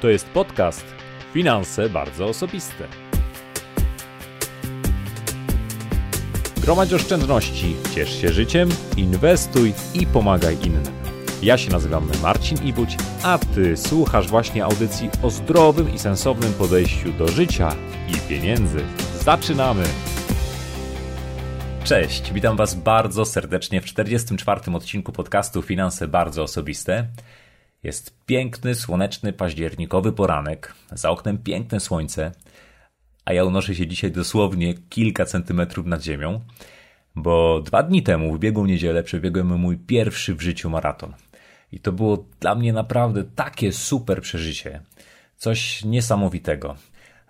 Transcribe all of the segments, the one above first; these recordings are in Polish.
To jest podcast Finanse bardzo osobiste. Gromadź oszczędności, ciesz się życiem, inwestuj i pomagaj innym. Ja się nazywam Marcin Ibuć, a Ty słuchasz właśnie audycji o zdrowym i sensownym podejściu do życia i pieniędzy. Zaczynamy! Cześć, witam Was bardzo serdecznie w 44. odcinku podcastu Finanse bardzo osobiste. Jest piękny, słoneczny, październikowy poranek, za oknem piękne słońce, a ja unoszę się dzisiaj dosłownie kilka centymetrów nad ziemią, bo dwa dni temu, w ubiegłą niedzielę, przebiegłem mój pierwszy w życiu maraton. I to było dla mnie naprawdę takie super przeżycie. Coś niesamowitego.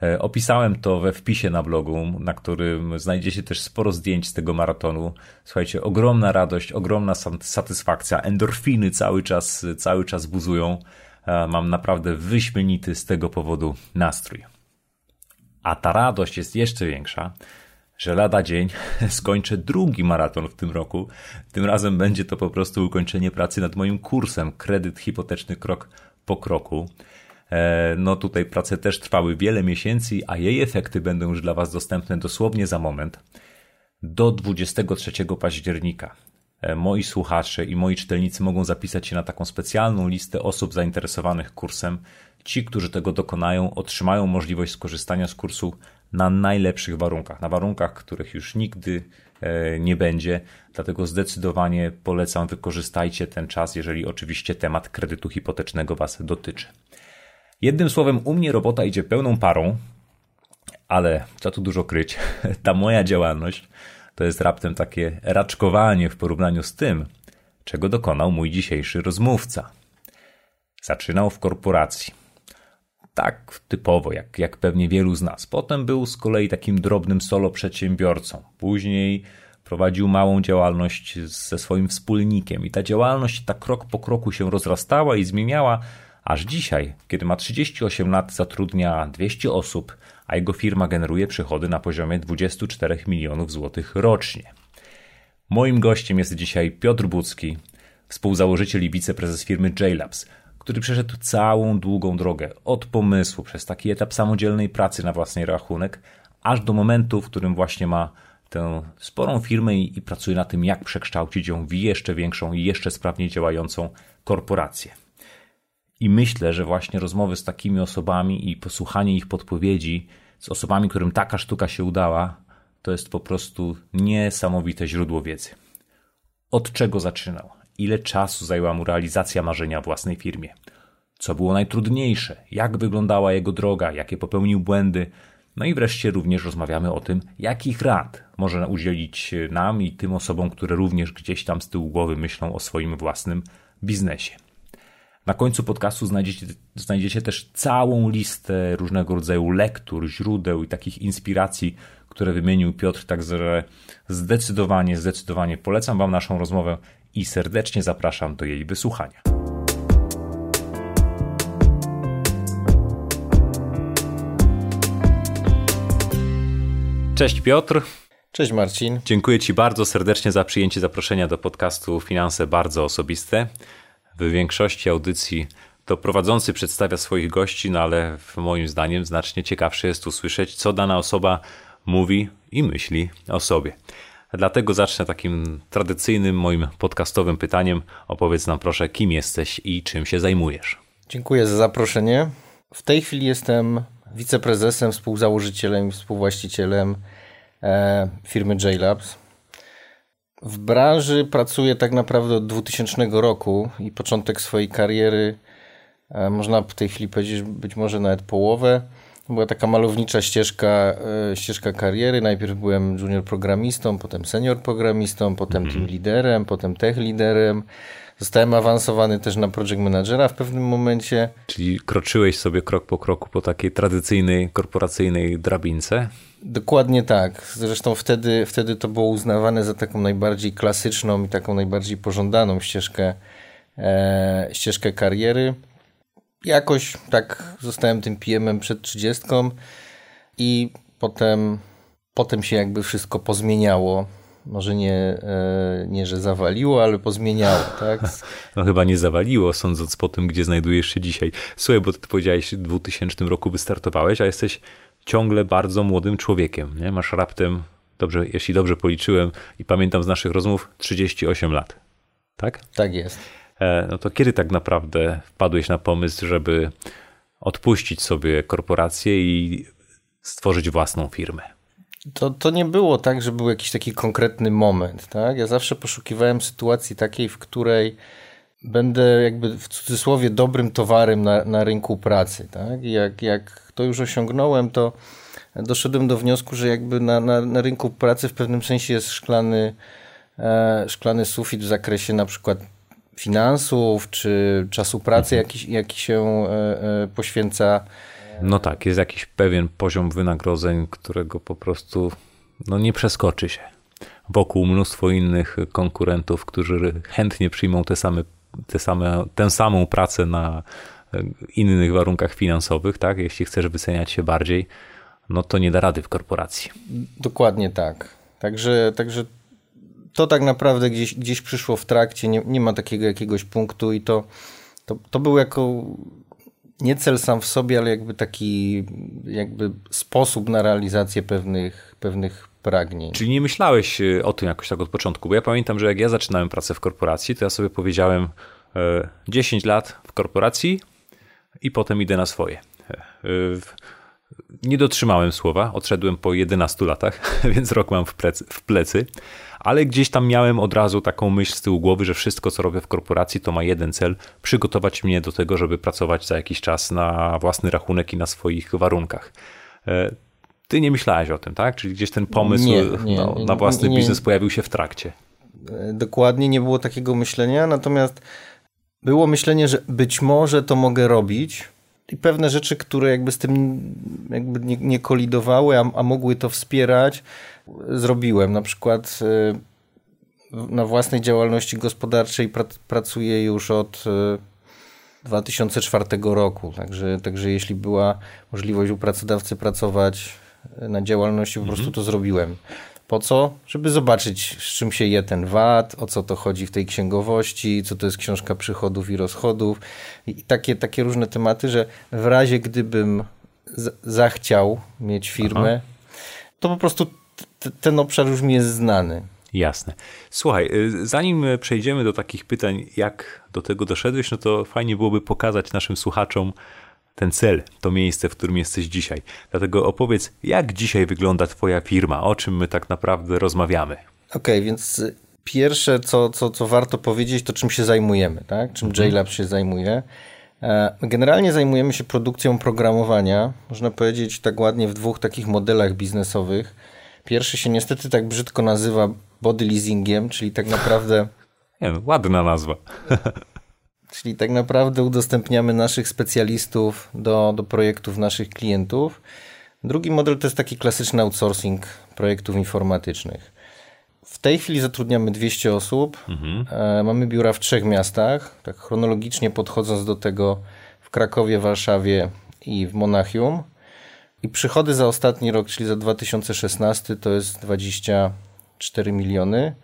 E, opisałem to we wpisie na blogu, na którym znajdziecie też sporo zdjęć z tego maratonu. Słuchajcie, ogromna radość, ogromna satysfakcja, endorfiny cały czas, cały czas buzują. E, mam naprawdę wyśmienity z tego powodu nastrój. A ta radość jest jeszcze większa, że lada dzień skończę drugi maraton w tym roku. Tym razem będzie to po prostu ukończenie pracy nad moim kursem Kredyt hipoteczny krok po kroku. E, no tutaj prace też trwały wiele miesięcy, a jej efekty będą już dla Was dostępne dosłownie za moment. Do 23 października e, moi słuchacze i moi czytelnicy mogą zapisać się na taką specjalną listę osób zainteresowanych kursem. Ci, którzy tego dokonają, otrzymają możliwość skorzystania z kursu na najlepszych warunkach, na warunkach, których już nigdy e, nie będzie. Dlatego zdecydowanie polecam, wykorzystajcie ten czas, jeżeli oczywiście temat kredytu hipotecznego Was dotyczy. Jednym słowem, u mnie robota idzie pełną parą, ale co tu dużo kryć, ta moja działalność to jest raptem takie raczkowanie w porównaniu z tym, czego dokonał mój dzisiejszy rozmówca. Zaczynał w korporacji. Tak typowo, jak, jak pewnie wielu z nas. Potem był z kolei takim drobnym solo przedsiębiorcą. Później prowadził małą działalność ze swoim wspólnikiem i ta działalność tak krok po kroku się rozrastała i zmieniała, aż dzisiaj, kiedy ma 38 lat, zatrudnia 200 osób, a jego firma generuje przychody na poziomie 24 milionów złotych rocznie. Moim gościem jest dzisiaj Piotr Bucki, współzałożyciel i wiceprezes firmy JLabs, który przeszedł całą długą drogę od pomysłu przez taki etap samodzielnej pracy na własny rachunek, aż do momentu, w którym właśnie ma tę sporą firmę i, i pracuje na tym, jak przekształcić ją w jeszcze większą i jeszcze sprawniej działającą korporację. I myślę, że właśnie rozmowy z takimi osobami i posłuchanie ich podpowiedzi z osobami, którym taka sztuka się udała, to jest po prostu niesamowite źródło wiedzy. Od czego zaczynał? Ile czasu zajęła mu realizacja marzenia własnej firmie? Co było najtrudniejsze? Jak wyglądała jego droga? Jakie popełnił błędy? No i wreszcie również rozmawiamy o tym, jakich rad może udzielić nam i tym osobom, które również gdzieś tam z tyłu głowy myślą o swoim własnym biznesie. Na końcu podcastu znajdziecie, znajdziecie też całą listę różnego rodzaju lektur, źródeł i takich inspiracji, które wymienił Piotr, także zdecydowanie, zdecydowanie polecam Wam naszą rozmowę i serdecznie zapraszam do jej wysłuchania. Cześć Piotr. Cześć Marcin. Dziękuję Ci bardzo serdecznie za przyjęcie zaproszenia do podcastu Finanse Bardzo Osobiste. W większości audycji to prowadzący przedstawia swoich gości, no ale moim zdaniem znacznie ciekawsze jest usłyszeć, co dana osoba mówi i myśli o sobie. Dlatego zacznę takim tradycyjnym moim podcastowym pytaniem. Opowiedz nam proszę, kim jesteś i czym się zajmujesz. Dziękuję za zaproszenie. W tej chwili jestem wiceprezesem, współzałożycielem i współwłaścicielem e, firmy JLabs. W branży pracuję tak naprawdę od 2000 roku i początek swojej kariery, e, można w tej chwili powiedzieć, być może nawet połowę, była taka malownicza ścieżka, e, ścieżka kariery. Najpierw byłem junior programistą, potem senior programistą, potem team liderem, potem tech liderem. Zostałem awansowany też na project managera w pewnym momencie. Czyli kroczyłeś sobie krok po kroku po takiej tradycyjnej, korporacyjnej drabince? Dokładnie tak. Zresztą wtedy, wtedy to było uznawane za taką najbardziej klasyczną i taką najbardziej pożądaną ścieżkę, e, ścieżkę kariery jakoś tak zostałem tym PM-em przed trzydziestką i potem, potem się jakby wszystko pozmieniało. Może nie, e, nie że zawaliło, ale pozmieniało, tak? No chyba nie zawaliło, sądząc po tym, gdzie znajdujesz się dzisiaj. Słuchaj, bo ty powiedziałeś, w 2000 roku wystartowałeś, a jesteś ciągle bardzo młodym człowiekiem, nie? Masz raptem, dobrze, jeśli dobrze policzyłem i pamiętam z naszych rozmów, 38 lat, tak? Tak jest. E, no to kiedy tak naprawdę wpadłeś na pomysł, żeby odpuścić sobie korporację i stworzyć własną firmę? To, to nie było tak, że był jakiś taki konkretny moment. Tak? Ja zawsze poszukiwałem sytuacji takiej, w której będę jakby w cudzysłowie dobrym towarem na, na rynku pracy. Tak? I jak, jak to już osiągnąłem, to doszedłem do wniosku, że jakby na, na, na rynku pracy w pewnym sensie jest szklany, e, szklany sufit w zakresie na przykład finansów czy czasu pracy, mhm. jaki, jaki się e, e, poświęca no tak, jest jakiś pewien poziom wynagrodzeń, którego po prostu no, nie przeskoczy się. Wokół mnóstwo innych konkurentów, którzy chętnie przyjmą te same, te same, tę samą pracę na e, innych warunkach finansowych, tak? Jeśli chcesz wyceniać się bardziej, no to nie da rady w korporacji. Dokładnie tak. Także, także to tak naprawdę gdzieś, gdzieś przyszło w trakcie, nie, nie ma takiego jakiegoś punktu i to, to, to był jako nie cel sam w sobie, ale jakby taki jakby sposób na realizację pewnych, pewnych pragnień. Czyli nie myślałeś e, o tym jakoś tak od początku, bo ja pamiętam, że jak ja zaczynałem pracę w korporacji, to ja sobie powiedziałem 10 e, lat w korporacji i potem idę na swoje. E, nie dotrzymałem słowa, odszedłem po 11 latach, więc rok mam w plecy, w plecy, ale gdzieś tam miałem od razu taką myśl z tyłu głowy, że wszystko, co robię w korporacji, to ma jeden cel przygotować mnie do tego, żeby pracować za jakiś czas na własny rachunek i na swoich warunkach. E, ty nie myślałeś o tym, tak? Czyli gdzieś ten pomysł nie, nie, na, na, własny nie, biznes pojawił się w trakcie. E, dokładnie nie było takiego myślenia, natomiast było myślenie, że być może to mogę robić, i pewne rzeczy, które jakby z tym jakby nie, nie kolidowały, a, a, mogły to wspierać, zrobiłem. Na przykład y, na własnej działalności gospodarczej pracuję już od 2004 y, roku, także, także jeśli była możliwość u pracodawcy pracować na działalności, po prostu mhm. to zrobiłem. Po co? Żeby zobaczyć, z czym się je ten VAT, o co to chodzi w tej księgowości, co to jest książka przychodów i rozchodów i takie, takie różne tematy, że w razie gdybym zachciał mieć firmę, Aha. to po prostu ten obszar już mi jest znany. Jasne. Słuchaj, y, zanim przejdziemy do takich pytań, jak do tego doszedłeś, no to fajnie byłoby pokazać naszym słuchaczom, ten cel, to miejsce, w którym jesteś dzisiaj. Dlatego opowiedz, jak dzisiaj wygląda Twoja firma, o czym my tak naprawdę rozmawiamy. Okej, okay, więc pierwsze, co, co, co warto powiedzieć, to czym się zajmujemy, tak? czym mhm. JLab się zajmuje. E, generalnie zajmujemy się produkcją programowania, można powiedzieć tak ładnie w dwóch takich modelach biznesowych. Pierwszy się niestety tak brzydko nazywa body leasingiem, czyli tak naprawdę. Nie, ładna nazwa. Czyli tak naprawdę udostępniamy naszych specjalistów do, do projektów naszych klientów. Drugi model to jest taki klasyczny outsourcing projektów informatycznych. W tej chwili zatrudniamy 200 osób. Mhm. E, mamy biura w trzech miastach. Tak chronologicznie podchodząc do tego w Krakowie, Warszawie i w Monachium. I przychody za ostatni rok, czyli za 2016, to jest 24 miliony.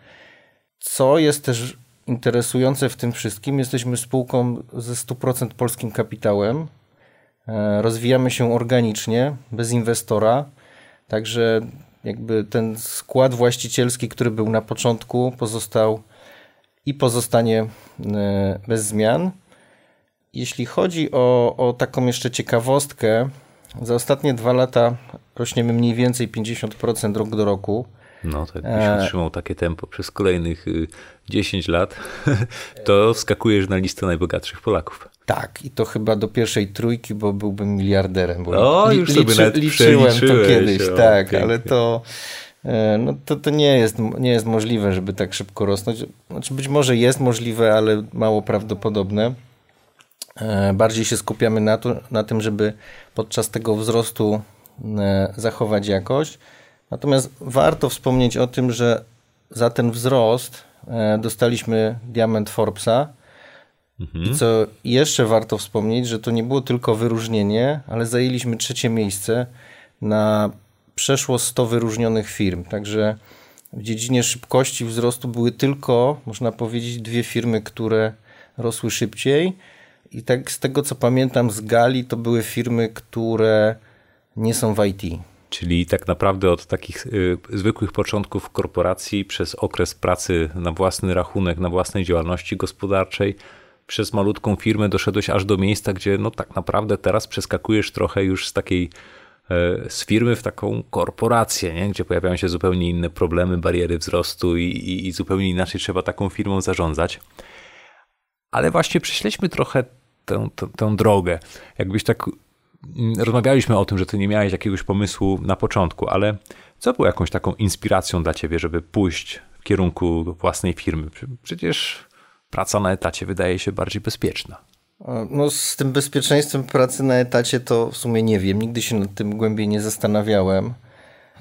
Co jest też interesujące w tym wszystkim, jesteśmy spółką ze 100% polskim kapitałem. E, rozwijamy się organicznie, bez inwestora. Także jakby ten skład właścicielski, który był na początku, pozostał i pozostanie e, bez zmian. Jeśli chodzi o, o taką jeszcze ciekawostkę, za ostatnie dwa lata rośniemy mniej więcej 50% rok do roku. No, tak byś e... utrzymał takie tempo przez kolejnych 10 y, lat, to wskakujesz na listę najbogatszych Polaków. Tak, i to chyba do pierwszej trójki, bo byłbym miliarderem. Bo o, li, już sobie liczy, liczyłem to kiedyś, o, tak, pięknie. ale to, e, no, to, to nie, jest, nie jest możliwe, żeby tak szybko rosnąć. Znaczy być może jest możliwe, ale mało prawdopodobne. E, bardziej się skupiamy na, to, na tym, żeby podczas tego wzrostu e, zachować jakość. Natomiast warto wspomnieć o tym, że za ten wzrost e, dostaliśmy diament Forbesa. Mhm. I co jeszcze warto wspomnieć, że to nie było tylko wyróżnienie, ale zajęliśmy trzecie miejsce na przeszło 100 wyróżnionych firm. Także w dziedzinie szybkości wzrostu były tylko, można powiedzieć, dwie firmy, które rosły szybciej. I tak z tego co pamiętam z Gali, to były firmy, które nie są w IT. Czyli tak naprawdę od takich y, zwykłych początków korporacji przez okres pracy na własny rachunek, na własnej działalności gospodarczej, przez malutką firmę doszedłeś aż do miejsca, gdzie no tak naprawdę teraz przeskakujesz trochę już z takiej e, z firmy w taką korporację, nie? gdzie pojawiają się zupełnie inne problemy, bariery wzrostu i, i, i zupełnie inaczej trzeba taką firmą zarządzać. Ale właśnie prześledźmy trochę tę, tę, tę drogę. Jakbyś tak mm, rozmawialiśmy o tym, że ty nie miałeś jakiegoś pomysłu na początku, ale co było jakąś taką inspiracją dla ciebie, żeby pójść w kierunku własnej firmy? Przecież praca na etacie wydaje się bardziej bezpieczna. No, z tym bezpieczeństwem pracy na etacie to w sumie nie wiem. Nigdy się nad tym głębiej nie zastanawiałem.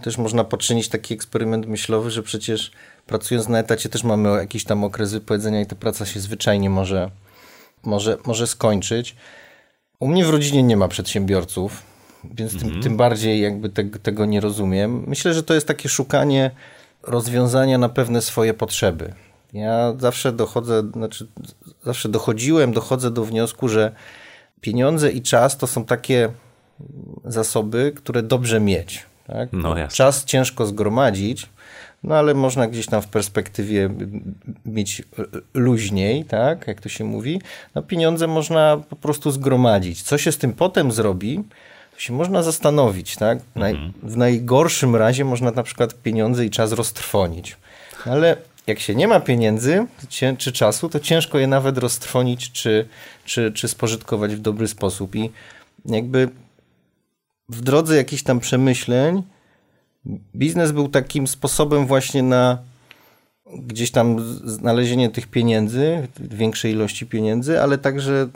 Też można poczynić taki eksperyment myślowy, że przecież pracując na etacie też mamy jakiś tam okres wypowiedzenia i ta praca się zwyczajnie może, może, może skończyć. U mnie w rodzinie nie ma przedsiębiorców, więc tym, mhm. tym bardziej jakby te, tego nie rozumiem. Myślę, że to jest takie szukanie rozwiązania na pewne swoje potrzeby. Ja zawsze dochodzę, znaczy zawsze dochodziłem, dochodzę do wniosku, że pieniądze i czas to są takie zasoby, które dobrze mieć. Tak? No, czas ciężko zgromadzić, no ale można gdzieś tam w perspektywie mieć luźniej, tak, jak to się mówi. No pieniądze można po prostu zgromadzić. Co się z tym potem zrobi, to się można zastanowić, tak. Mhm. W najgorszym razie można na przykład pieniądze i czas roztrwonić. Ale jak się nie ma pieniędzy czy czasu, to ciężko je nawet roztrwonić czy, czy, czy spożytkować w dobry sposób. I jakby w drodze jakichś tam przemyśleń biznes był takim sposobem właśnie na gdzieś tam znalezienie tych pieniędzy, większej ilości pieniędzy, ale także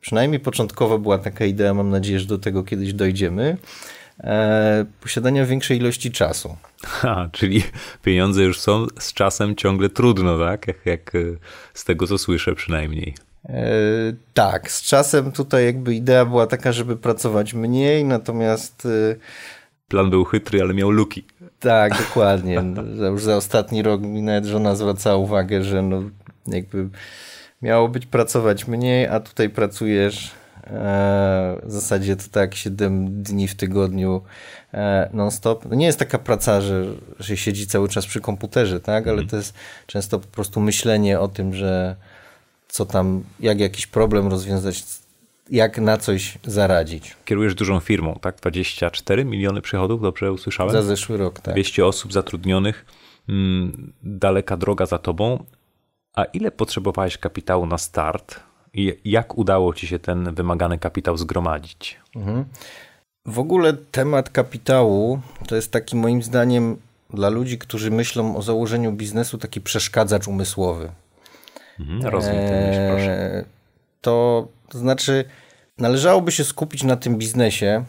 przynajmniej początkowo była taka idea, mam nadzieję, że do tego kiedyś dojdziemy, e, posiadania większej ilości czasu. Ha, czyli pieniądze już są z czasem ciągle trudno, tak? Jak, jak e, z tego co słyszę przynajmniej. E, tak, z czasem tutaj jakby idea była taka, żeby pracować mniej, natomiast e, plan był chytry, ale miał luki. Tak, dokładnie. Już za ostatni rok mi nawet żona zwracała uwagę, że no jakby miało być pracować mniej, a tutaj pracujesz e, w zasadzie to tak 7 dni w tygodniu e, non-stop. No nie jest taka praca, że, że siedzi cały czas przy komputerze, tak? Ale mm. to jest często po prostu myślenie o tym, że co tam, jak jakiś problem rozwiązać, jak na coś zaradzić. Kierujesz dużą firmą, tak? 24 miliony przychodów, dobrze usłyszałem? Za zeszły rok, tak. 200 osób zatrudnionych, mm, daleka droga za tobą. A ile potrzebowałeś kapitału na start? I jak udało ci się ten wymagany kapitał zgromadzić? Mhm. W ogóle temat kapitału to jest taki moim zdaniem dla ludzi, którzy myślą o założeniu biznesu, taki przeszkadzacz umysłowy. Mhm, rozumiem ten myśl, proszę. To znaczy, należałoby się skupić na tym biznesie,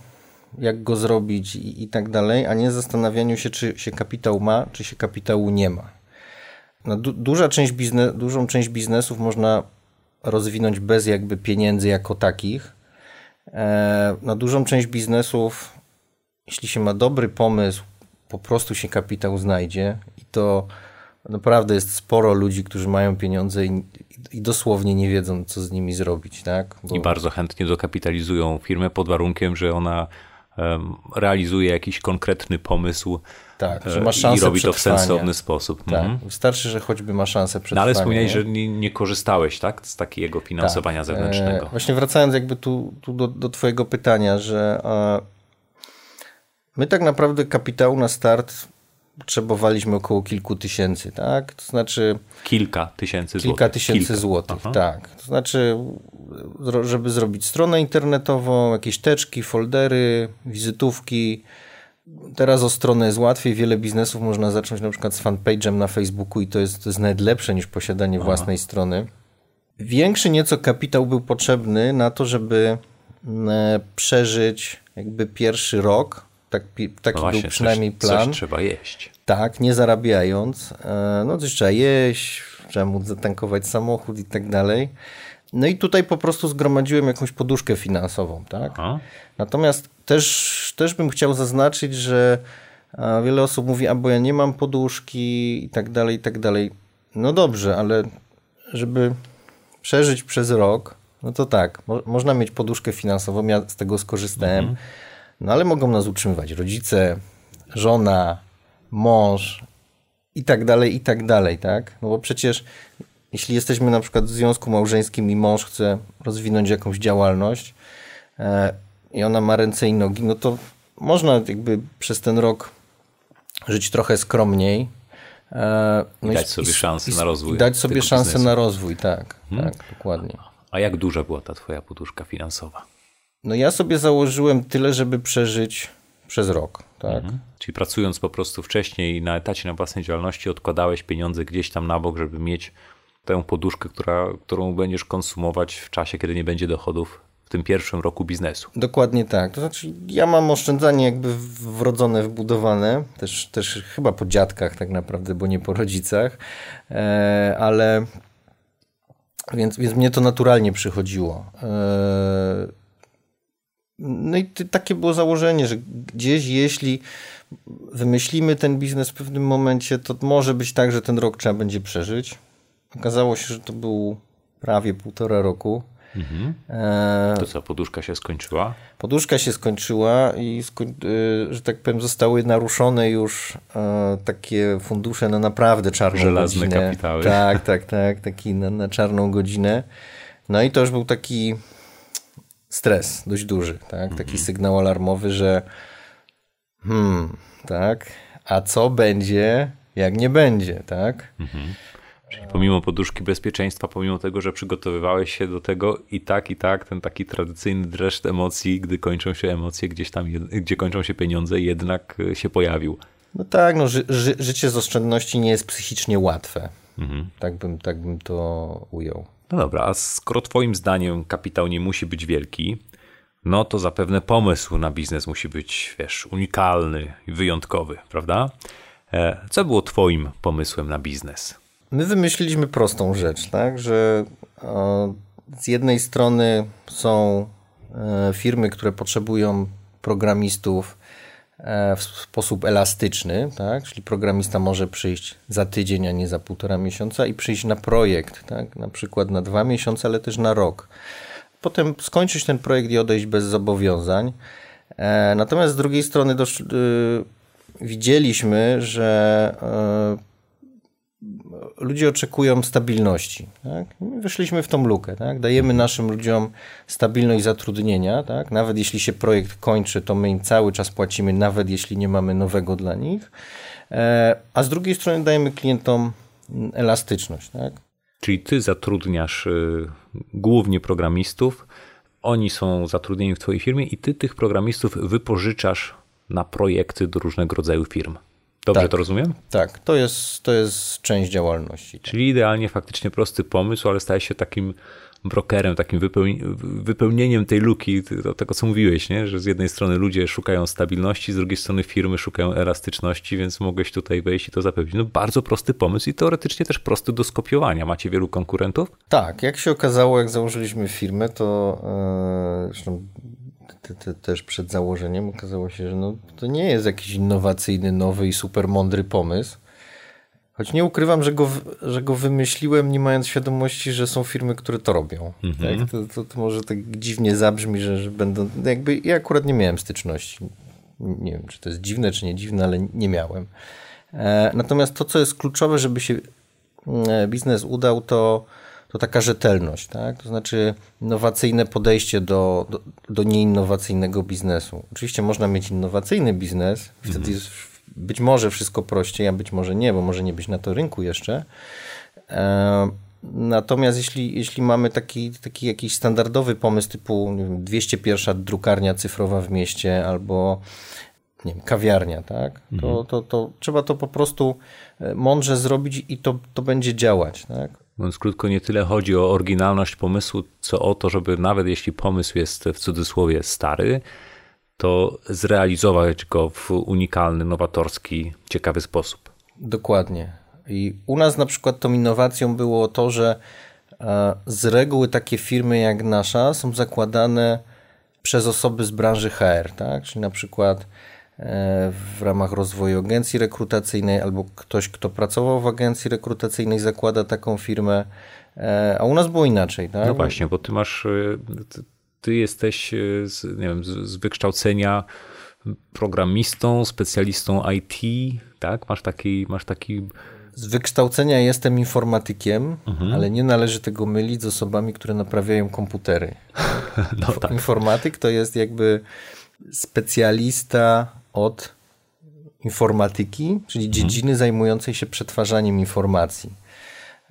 jak go zrobić i, i tak dalej, a nie zastanawianiu się, czy się kapitał ma, czy się kapitału nie ma. No, du duża część biznes, dużą część biznesów można rozwinąć bez jakby pieniędzy jako takich. E, na dużą część biznesów, jeśli się ma dobry pomysł, po prostu się kapitał znajdzie i to naprawdę jest sporo ludzi, którzy mają pieniądze i, i dosłownie nie wiedzą, co z nimi zrobić. Tak? Bo... I bardzo chętnie dokapitalizują firmę pod warunkiem, że ona um, realizuje jakiś konkretny pomysł tak, że ma szansę i robi to w sensowny sposób. Tak, mhm. Wystarczy, że choćby ma szansę przetrwania. No ale wspomniałeś, że nie, nie, korzystałeś tak, z takiego finansowania tak. zewnętrznego. E, właśnie wracając jakby tu, tu do, do twojego pytania, że e, my tak naprawdę kapitału na start potrzebowaliśmy około kilku tysięcy, tak? To znaczy... Kilka tysięcy złotych. Kilka tysięcy kilka. złotych, Aha. tak. To znaczy, żeby zrobić stronę internetową, jakieś teczki, foldery, wizytówki. Teraz o stronę jest łatwiej. Wiele biznesów można zacząć na przykład z fanpage'em na Facebooku i to jest, to jest nawet lepsze niż posiadanie Aha. własnej strony. Większy nieco kapitał był potrzebny na to, żeby mm, przeżyć jakby pierwszy rok tak, taki no właśnie, był przynajmniej coś, plan. Coś trzeba jeść. Tak, nie zarabiając. E, no coś trzeba jeść, trzeba móc zatankować samochód i tak dalej. No i tutaj po prostu zgromadziłem jakąś poduszkę finansową, tak? Aha. Natomiast też, też bym chciał zaznaczyć, że A wiele osób mówi, albo ja nie mam poduszki i tak dalej, i tak dalej. No dobrze, ale żeby przeżyć przez rok, no to tak, mo można mieć poduszkę finansową, ja z tego skorzystałem, mhm. No ale mogą nas utrzymywać rodzice, żona, mąż i tak dalej, i tak dalej, tak? No bo przecież jeśli jesteśmy na przykład w związku małżeńskim i mąż chce rozwinąć jakąś działalność e, i ona ma ręce i nogi, no to można jakby przez ten rok żyć trochę skromniej. E, no I dać sobie szansę na rozwój. dać sobie szansę biznesu. na rozwój, tak, hmm? tak, dokładnie. A jak duża była ta twoja poduszka finansowa? No ja sobie założyłem tyle, żeby przeżyć przez rok. Tak? Mhm. Czyli pracując po prostu wcześniej na etacie na własnej działalności, odkładałeś pieniądze gdzieś tam na bok, żeby mieć tę poduszkę, która, którą będziesz konsumować w czasie, kiedy nie będzie dochodów w tym pierwszym roku biznesu. Dokładnie tak. To znaczy, ja mam oszczędzanie jakby wrodzone, wbudowane, też, też chyba po dziadkach tak naprawdę, bo nie po rodzicach, e, ale więc, więc mnie to naturalnie przychodziło. E, no i takie było założenie, że gdzieś jeśli wymyślimy ten biznes w pewnym momencie, to może być tak, że ten rok trzeba będzie przeżyć. Okazało się, że to był prawie półtora roku. Mhm. E, to co, poduszka się skończyła? Poduszka się skończyła i, e, że tak powiem, zostały naruszone już e, takie fundusze na naprawdę czarną Żelazne godzinę. kapitały. Tak, tak, tak, taki na, na czarną godzinę. No i to już był taki stres dość duży, tak? Taki mhm. sygnał alarmowy, że hmm, tak, a co będzie, jak nie będzie, tak? Mhm. Czyli pomimo poduszki bezpieczeństwa, pomimo tego, że przygotowywałeś się do tego i tak, i tak, ten taki tradycyjny dreszcz emocji, gdy kończą się emocje, gdzieś tam, gdzie kończą się pieniądze, jednak e, się pojawił. No tak, no ży ży życie z oszczędności nie jest psychicznie łatwe. Mhm. Tak, bym, tak bym to ujął. No dobra, a skoro twoim zdaniem kapitał nie musi być wielki, no to zapewne pomysł na biznes musi być, wiesz, unikalny i wyjątkowy, prawda? E, co było twoim pomysłem na biznes? My wymyśliliśmy prostą rzecz, tak, że z jednej strony są e, firmy, które potrzebują programistów e, w sposób elastyczny, tak? czyli programista może przyjść za tydzień, a nie za półtora miesiąca i przyjść na projekt, tak? na przykład na dwa miesiące, ale też na rok. Potem skończyć ten projekt i odejść bez zobowiązań. E, natomiast z drugiej strony dosz, y, widzieliśmy, że ludzie oczekują stabilności. Tak? Wyszliśmy w tą lukę. Tak? Dajemy naszym ludziom stabilność zatrudnienia. Tak? Nawet jeśli się projekt kończy, to my im cały czas płacimy, nawet jeśli nie mamy nowego dla nich. E, a z drugiej strony dajemy klientom elastyczność. Tak? Czyli ty zatrudniasz y, głównie programistów, oni są zatrudnieni w twojej firmie i ty tych programistów wypożyczasz na projekty do różnego rodzaju firm. Dobrze tak, to rozumiem? Tak, to jest, to jest część działalności. Tak. Czyli idealnie faktycznie prosty pomysł, ale staje się takim brokerem, takim wypełnieniem tej luki, tego co mówiłeś, nie? że z jednej strony ludzie szukają stabilności, z drugiej strony firmy szukają elastyczności, więc mogłeś tutaj wejść i to zapewnić. No bardzo prosty pomysł i teoretycznie też prosty do skopiowania. Macie wielu konkurentów? Tak, jak się okazało, jak założyliśmy firmę, to yy, zresztą te, te, też przed założeniem okazało się, że no, to nie jest jakiś innowacyjny, nowy i super mądry pomysł. Choć nie ukrywam, że go, że go wymyśliłem, nie mając świadomości, że są firmy, które to robią. Mhm. Tak? To, to, to, może tak dziwnie zabrzmi, że, że będą. Jakby ja akurat nie miałem styczności. Nie wiem, czy to jest dziwne, czy nie dziwne, ale nie miałem. E, natomiast to, co jest kluczowe, żeby się mm, biznes udał, to to taka rzetelność, tak? to znaczy innowacyjne podejście do, do, do nieinnowacyjnego biznesu. Oczywiście można mieć innowacyjny biznes, wtedy mhm. jest być może wszystko prościej, a być może nie, bo może nie być na to rynku jeszcze. E, natomiast jeśli, jeśli mamy taki, taki jakiś standardowy pomysł typu nie wiem, 201 drukarnia cyfrowa w mieście albo nie wiem, kawiarnia, tak? To, mhm. to, to trzeba to po prostu e, mądrze zrobić i to, to będzie działać. Tak? Mówiąc krótko, nie tyle chodzi o oryginalność pomysłu, co o to, żeby nawet jeśli pomysł jest w cudzysłowie stary, to zrealizować go w unikalny, nowatorski, ciekawy sposób. Dokładnie. I u nas na przykład tą innowacją było to, że e, z reguły takie firmy jak nasza są zakładane przez osoby z branży HR, tak? Czyli na przykład w ramach rozwoju agencji rekrutacyjnej, albo ktoś, kto pracował w agencji rekrutacyjnej, zakłada taką firmę, a u nas było inaczej. Tak? No właśnie, bo ty masz, ty jesteś z, nie wiem, z wykształcenia programistą, specjalistą IT, tak? Masz taki, masz taki z wykształcenia jestem informatykiem, mhm. ale nie należy tego mylić z osobami, które naprawiają komputery. No, tak. Informatyk to jest jakby specjalista od informatyki, czyli mhm. dziedziny zajmującej się przetwarzaniem informacji.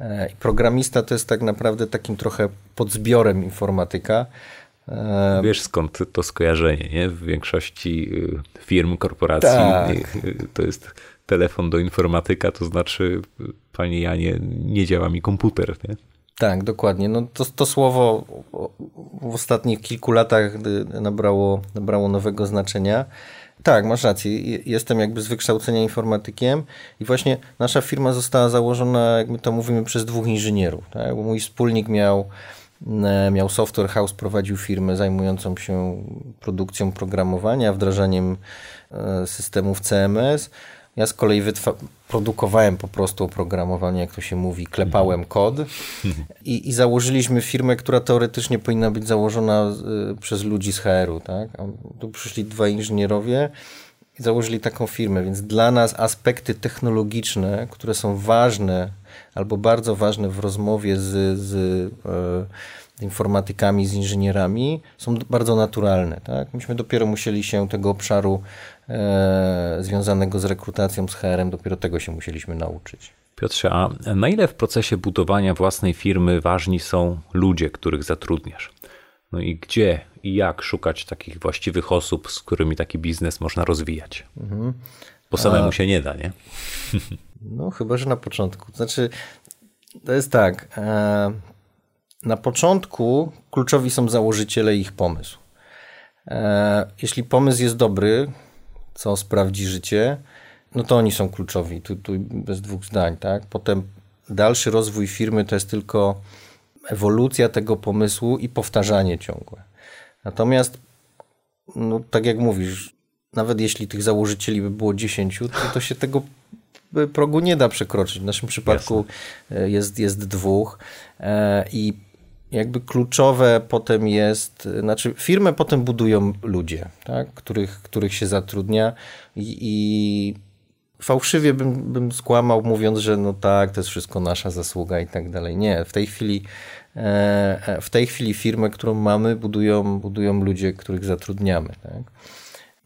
E, programista to jest tak naprawdę takim trochę podzbiorem informatyka. E, Wiesz skąd to skojarzenie, nie? W większości y, firm, korporacji tak. Y, to jest telefon do informatyka, to znaczy, panie Janie, nie działa mi komputer, nie? Tak, dokładnie. No to, to słowo w ostatnich kilku latach nabrało, nabrało nowego znaczenia. Tak, masz rację. Jestem jakby z wykształcenia informatykiem i właśnie nasza firma została założona, jak my to mówimy, przez dwóch inżynierów. Tak? Mój wspólnik miał, e, miał software house, prowadził firmę zajmującą się produkcją programowania, wdrażaniem e, systemów CMS. Ja z kolei produkowałem po prostu oprogramowanie, jak to się mówi, klepałem mhm. kod i, i założyliśmy firmę, która teoretycznie powinna być założona y, przez ludzi z HR-u. Tak? A tu przyszli dwa inżynierowie i założyli taką firmę, więc dla nas aspekty technologiczne, które są ważne albo bardzo ważne w rozmowie z, z e, informatykami, z inżynierami, są bardzo naturalne. Tak? Myśmy dopiero musieli się tego obszaru e, związanego z rekrutacją, z HR-em, dopiero tego się musieliśmy nauczyć. Piotrze, a na ile w procesie budowania własnej firmy ważni są ludzie, których zatrudniasz? No i gdzie i jak szukać takich właściwych osób, z którymi taki biznes można rozwijać? Mhm. Bo samemu a... się nie da, nie? No, chyba, że na początku. Znaczy, to jest tak. E, na początku kluczowi są założyciele i ich pomysł. E, jeśli pomysł jest dobry, co sprawdzi życie, no to oni są kluczowi, tu, tu bez dwóch zdań, tak? Potem dalszy rozwój firmy to jest tylko ewolucja tego pomysłu i powtarzanie ciągłe. Natomiast, no, tak jak mówisz, nawet jeśli tych założycieli by było 10, to, to się tego progu nie da przekroczyć. W naszym przypadku jest, jest dwóch e, i jakby kluczowe potem jest, znaczy firmę potem budują ludzie, tak? których, których się zatrudnia i, i fałszywie bym, bym skłamał mówiąc, że no tak, to jest wszystko nasza zasługa i tak dalej. Nie, w tej chwili e, w tej chwili firmę, którą mamy, budują, budują ludzie, których zatrudniamy. Tak?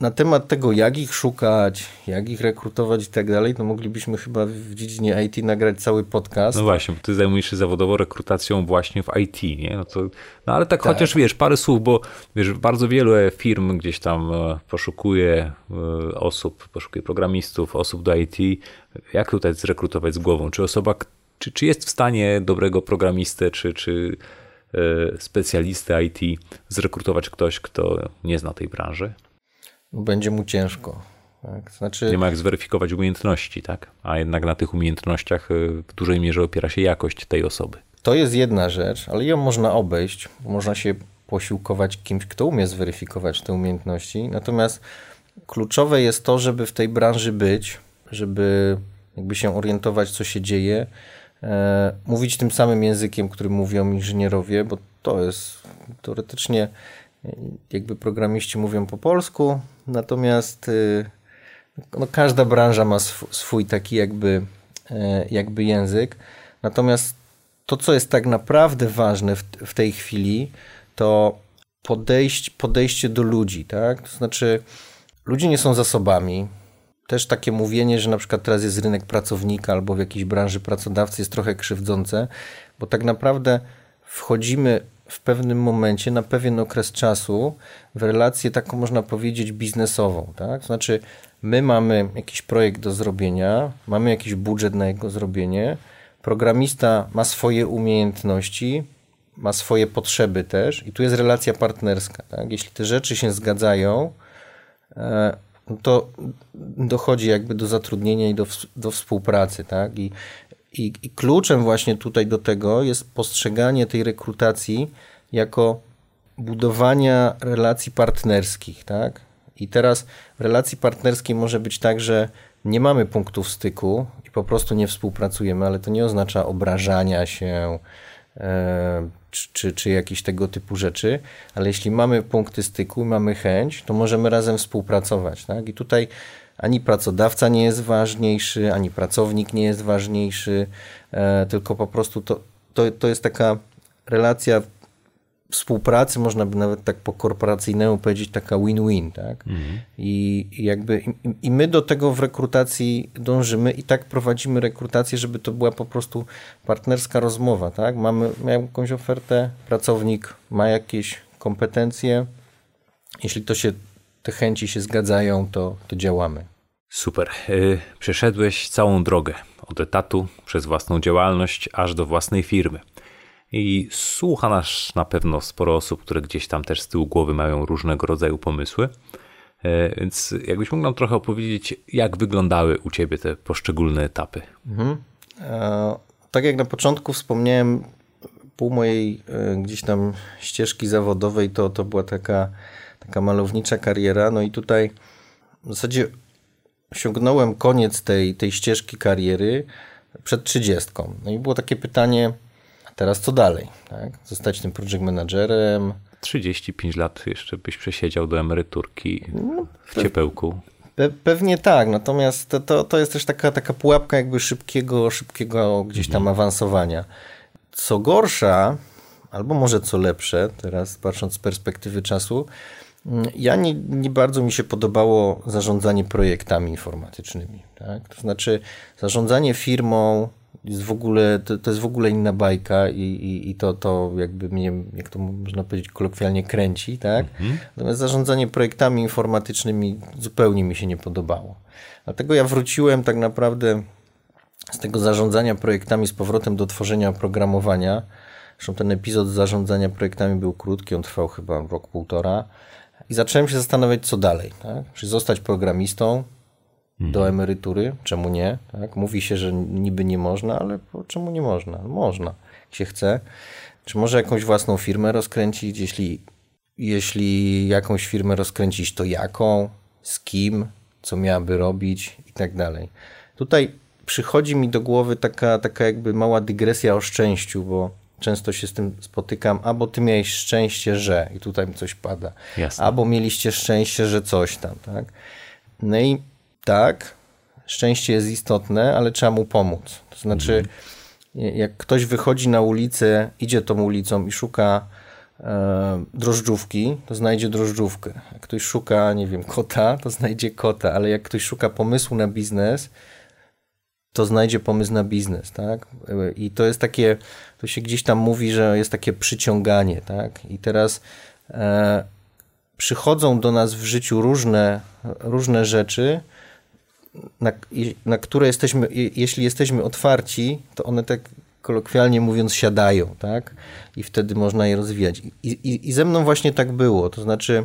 Na temat tego, jak ich szukać, jak ich rekrutować i tak dalej, to moglibyśmy chyba w dziedzinie IT nagrać cały podcast. No właśnie, bo ty zajmujesz się zawodowo rekrutacją właśnie w IT, nie? No, to, no ale tak, tak, chociaż wiesz, parę słów, bo wiesz, bardzo wielu firm gdzieś tam e, poszukuje e, osób, poszukuje programistów, osób do IT. Jak tutaj zrekrutować z głową? Czy osoba, czy, czy jest w stanie dobrego programistę, czy, czy e, specjalistę IT zrekrutować ktoś, kto nie zna tej branży? Będzie mu ciężko. Tak? Znaczy... Nie ma jak zweryfikować umiejętności, tak? A jednak na tych umiejętnościach y, w dużej mierze opiera się jakość tej osoby. To jest jedna rzecz, ale ją można obejść, można się posiłkować kimś, kto umie zweryfikować te umiejętności. Natomiast kluczowe jest to, żeby w tej branży być, żeby jakby się orientować, co się dzieje, e, mówić tym samym językiem, którym mówią inżynierowie, bo to jest teoretycznie jakby programiści mówią po polsku, natomiast y, no, każda branża ma swój taki jakby, e, jakby język. Natomiast to, co jest tak naprawdę ważne w, w tej chwili, to podejście, podejście do ludzi, tak? To znaczy, ludzie nie są zasobami. Też takie mówienie, że na przykład teraz jest rynek pracownika albo w jakiejś branży pracodawcy jest trochę krzywdzące, bo tak naprawdę wchodzimy w pewnym momencie, na pewien okres czasu, w relację taką, można powiedzieć, biznesową. Tak? Znaczy, my mamy jakiś projekt do zrobienia, mamy jakiś budżet na jego zrobienie, programista ma swoje umiejętności, ma swoje potrzeby też, i tu jest relacja partnerska. Tak? Jeśli te rzeczy się zgadzają, e, to dochodzi jakby do zatrudnienia i do, do współpracy. Tak? I i, I, kluczem właśnie tutaj do tego jest postrzeganie tej rekrutacji jako budowania relacji partnerskich, tak? I teraz w relacji partnerskiej może być tak, że nie mamy punktów styku i po prostu nie współpracujemy, ale to nie oznacza obrażania się e, czy, czy, czy tego typu rzeczy, ale jeśli mamy punkty styku, mamy chęć, to możemy razem współpracować. Tak? I tutaj ani pracodawca nie jest ważniejszy, ani pracownik nie jest ważniejszy, e, tylko po prostu to, to, to jest taka relacja współpracy, można by nawet tak po korporacyjnemu powiedzieć, taka win-win, tak? Mhm. I, I, jakby i, i, my do tego w rekrutacji dążymy i tak prowadzimy rekrutację, żeby to była po prostu partnerska rozmowa, tak? Mamy, mamy jakąś ofertę, pracownik ma jakieś kompetencje, jeśli to się, te chęci się zgadzają, to, to działamy. Super. Y, przeszedłeś całą drogę od etatu przez własną działalność aż do własnej firmy. I słucha nas na pewno sporo osób, które gdzieś tam też z tyłu głowy mają różnego rodzaju pomysły. E, więc jakbyś mógł nam trochę opowiedzieć, jak wyglądały u Ciebie te poszczególne etapy? Mhm. E, tak jak na początku wspomniałem, pół mojej e, gdzieś tam ścieżki zawodowej to, to była taka, taka malownicza kariera. No i tutaj w zasadzie osiągnąłem koniec tej, tej ścieżki kariery przed trzydziestką. No i było takie pytanie, Teraz co dalej? Tak? Zostać tym project managerem. 35 lat jeszcze byś przesiedział do emeryturki no, w ciepełku. Pe pewnie tak, natomiast to, to, to jest też taka, taka pułapka jakby szybkiego, szybkiego gdzieś tam mhm. awansowania. Co gorsza, albo może co lepsze, teraz patrząc z perspektywy czasu, ja nie, nie bardzo mi się podobało zarządzanie projektami informatycznymi. Tak? To znaczy zarządzanie firmą, jest w ogóle, to, to jest w ogóle inna bajka i, i, i, to, to jakby mnie, jak to można powiedzieć kolokwialnie, kręci, tak? Mhm. Natomiast zarządzanie projektami informatycznymi zupełnie mi się nie podobało. Dlatego ja wróciłem tak naprawdę z tego zarządzania projektami z powrotem do tworzenia oprogramowania. Zresztą ten epizod zarządzania projektami był krótki, on trwał chyba rok, półtora. I zacząłem się zastanawiać, co dalej. Tak? Czy zostać programistą, do mhm. emerytury, czemu nie? Tak? Mówi się, że niby nie można, ale czemu nie można? Można, jak się chce. Czy może jakąś własną firmę rozkręcić? Jeśli, jeśli jakąś firmę rozkręcić, to jaką? Z kim? Co miałaby robić? I tak dalej. Tutaj przychodzi mi do głowy taka, taka jakby mała dygresja o szczęściu, bo często się z tym spotykam, albo ty miałeś szczęście, że i tutaj mi coś pada, Jasne. albo mieliście szczęście, że coś tam, tak? No i tak, szczęście jest istotne, ale trzeba mu pomóc. To znaczy, mhm. jak ktoś wychodzi na ulicę, idzie tą ulicą i szuka e, drożdżówki, to znajdzie drożdżówkę. Jak ktoś szuka, nie wiem, kota, to znajdzie kota, ale jak ktoś szuka pomysłu na biznes, to znajdzie pomysł na biznes, tak? I to jest takie, to się gdzieś tam mówi, że jest takie przyciąganie, tak? I teraz e, przychodzą do nas w życiu różne, różne rzeczy, na, na które jesteśmy, jeśli jesteśmy otwarci, to one tak kolokwialnie mówiąc siadają, tak? I wtedy można je rozwijać. I, i, i ze mną właśnie tak było, to znaczy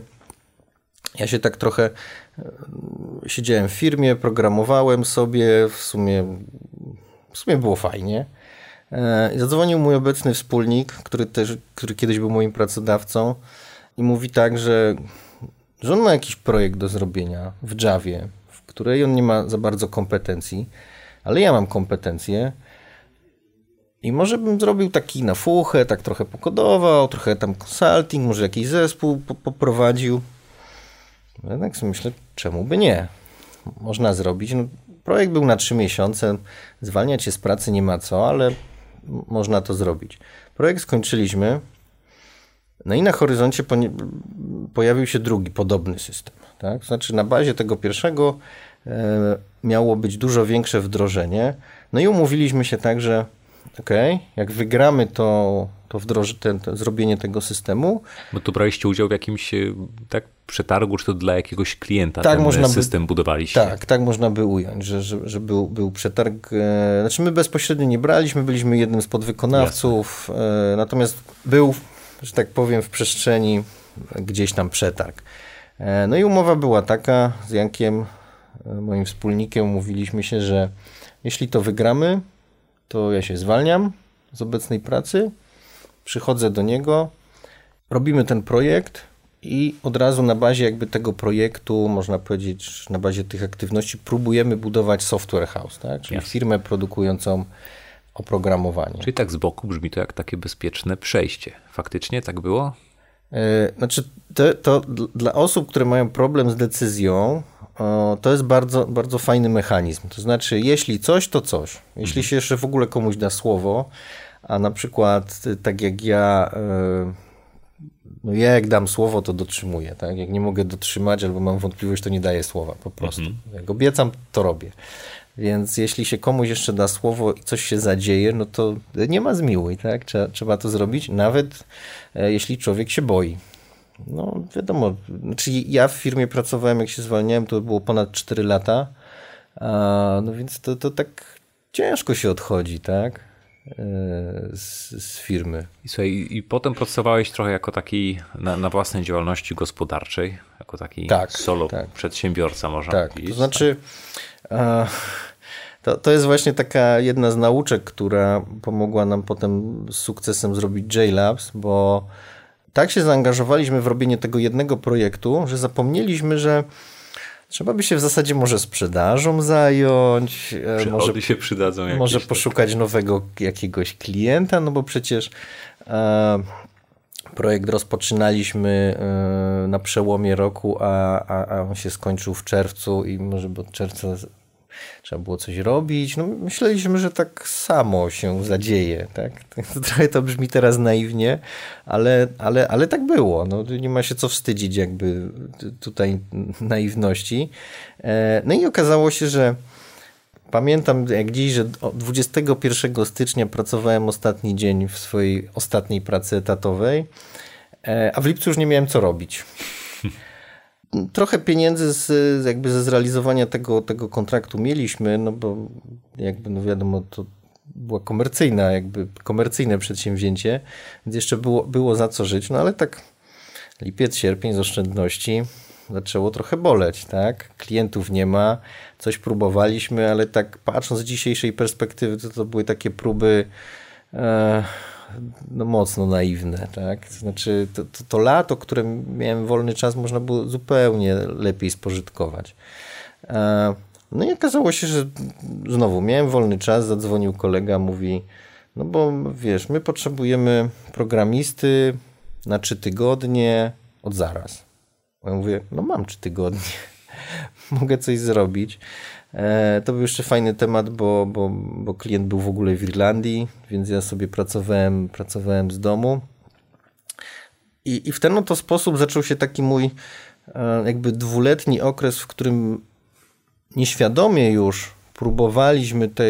ja się tak trochę e, siedziałem w firmie, programowałem sobie, w sumie, w sumie było fajnie. E, I zadzwonił mój obecny wspólnik, który też, który kiedyś był moim pracodawcą i mówi tak, że, że on ma jakiś projekt do zrobienia w Javie, której on nie ma za bardzo kompetencji, ale ja mam kompetencje. I może bym zrobił taki na fuchę, tak trochę pokodował, trochę tam consulting, może jakiś zespół poprowadził. Jednak sobie myślę, czemu by nie? Można zrobić. No, projekt był na trzy miesiące, zwalniać się z pracy nie ma co, ale można to zrobić. Projekt skończyliśmy, no i na horyzoncie pojawił się drugi, podobny system. Tak? Znaczy na bazie tego pierwszego e, miało być dużo większe wdrożenie. No i umówiliśmy się tak, że ok, jak wygramy to, to wdroży, ten, to zrobienie tego systemu. Bo tu braliście udział w jakimś e, tak, przetargu, czy to dla jakiegoś klienta tak ten można system by, budowaliście? Tak, tak można by ująć, że, że, że był, był przetarg. E, znaczy my bezpośrednio nie braliśmy, byliśmy jednym z podwykonawców, e, natomiast był, że tak powiem, w przestrzeni gdzieś tam przetarg. E, no i umowa była taka z Jankiem, e, moim wspólnikiem, umówiliśmy się, że jeśli to wygramy, to ja się zwalniam z obecnej pracy, przychodzę do niego, robimy ten projekt i od razu na bazie jakby tego projektu, można powiedzieć, na bazie tych aktywności próbujemy budować software house, tak? czyli Jasne. firmę produkującą oprogramowanie. Czyli tak z boku brzmi to jak takie bezpieczne przejście. Faktycznie tak było? E, znaczy, to, to dla osób, które mają problem z decyzją, to jest bardzo, bardzo fajny mechanizm. To znaczy, jeśli coś, to coś. Jeśli mhm. się jeszcze w ogóle komuś da słowo, a na przykład tak jak ja, e, no ja jak dam słowo, to dotrzymuję. Tak? Jak nie mogę dotrzymać albo mam wątpliwość, to nie daję słowa po prostu. Mhm. Jak obiecam, to robię. Więc jeśli się komuś jeszcze da słowo i coś się zadzieje, no to nie ma zmiłuj, tak? Trzeba, trzeba to zrobić, nawet e, jeśli człowiek się boi. No wiadomo, znaczy ja w firmie pracowałem, jak się zwalniałem, to było ponad 4 lata, no więc to, to tak ciężko się odchodzi, tak? E, z, z, firmy. I, słuchaj, I potem pracowałeś trochę jako taki na, na własnej działalności gospodarczej, jako taki tak, solo tak. przedsiębiorca, można tak, powiedzieć. To znaczy, to, to jest właśnie taka jedna z nauczek, która pomogła nam potem z sukcesem zrobić JLabs, bo tak się zaangażowaliśmy w robienie tego jednego projektu, że zapomnieliśmy, że trzeba by się w zasadzie może sprzedażą zająć. E, może się przydadzą. Jakieś, może tak. poszukać tak. nowego jakiegoś klienta, no bo przecież e, projekt rozpoczynaliśmy e, na przełomie roku, a, a, a on się skończył w czerwcu i może od czerwca trzeba było coś robić. No, myśleliśmy, że tak samo się zadzieje. Tak? Trochę to brzmi teraz naiwnie, ale, ale, ale tak było. No, nie ma się co wstydzić jakby tutaj naiwności. E, no i okazało się, że pamiętam jak dziś, że 21 stycznia pracowałem ostatni dzień w swojej ostatniej pracy etatowej, e, a w lipcu już nie miałem co robić trochę pieniędzy z, jakby ze zrealizowania tego, tego kontraktu mieliśmy, no bo jakby no wiadomo, to była komercyjna, jakby komercyjne przedsięwzięcie, więc jeszcze było, było za co żyć, no ale tak lipiec, sierpień z oszczędności zaczęło trochę boleć, tak? Klientów nie ma, coś próbowaliśmy, ale tak patrząc z dzisiejszej perspektywy, to, to były takie próby e, no, mocno naiwne, tak? Znaczy, to, to, to lato, które miałem wolny czas, można było zupełnie lepiej spożytkować. E, no i okazało się, że znowu miałem wolny czas, zadzwonił kolega, mówi, no bo wiesz, my potrzebujemy programisty na trzy tygodnie od zaraz. Ja mówię, no mam trzy tygodnie, mogę coś zrobić. E, to był jeszcze fajny temat, bo, bo, bo klient był w ogóle w Irlandii, więc ja sobie pracowałem, pracowałem z domu. I, I w ten oto sposób zaczął się taki mój e, jakby dwuletni okres, w którym nieświadomie już próbowaliśmy te,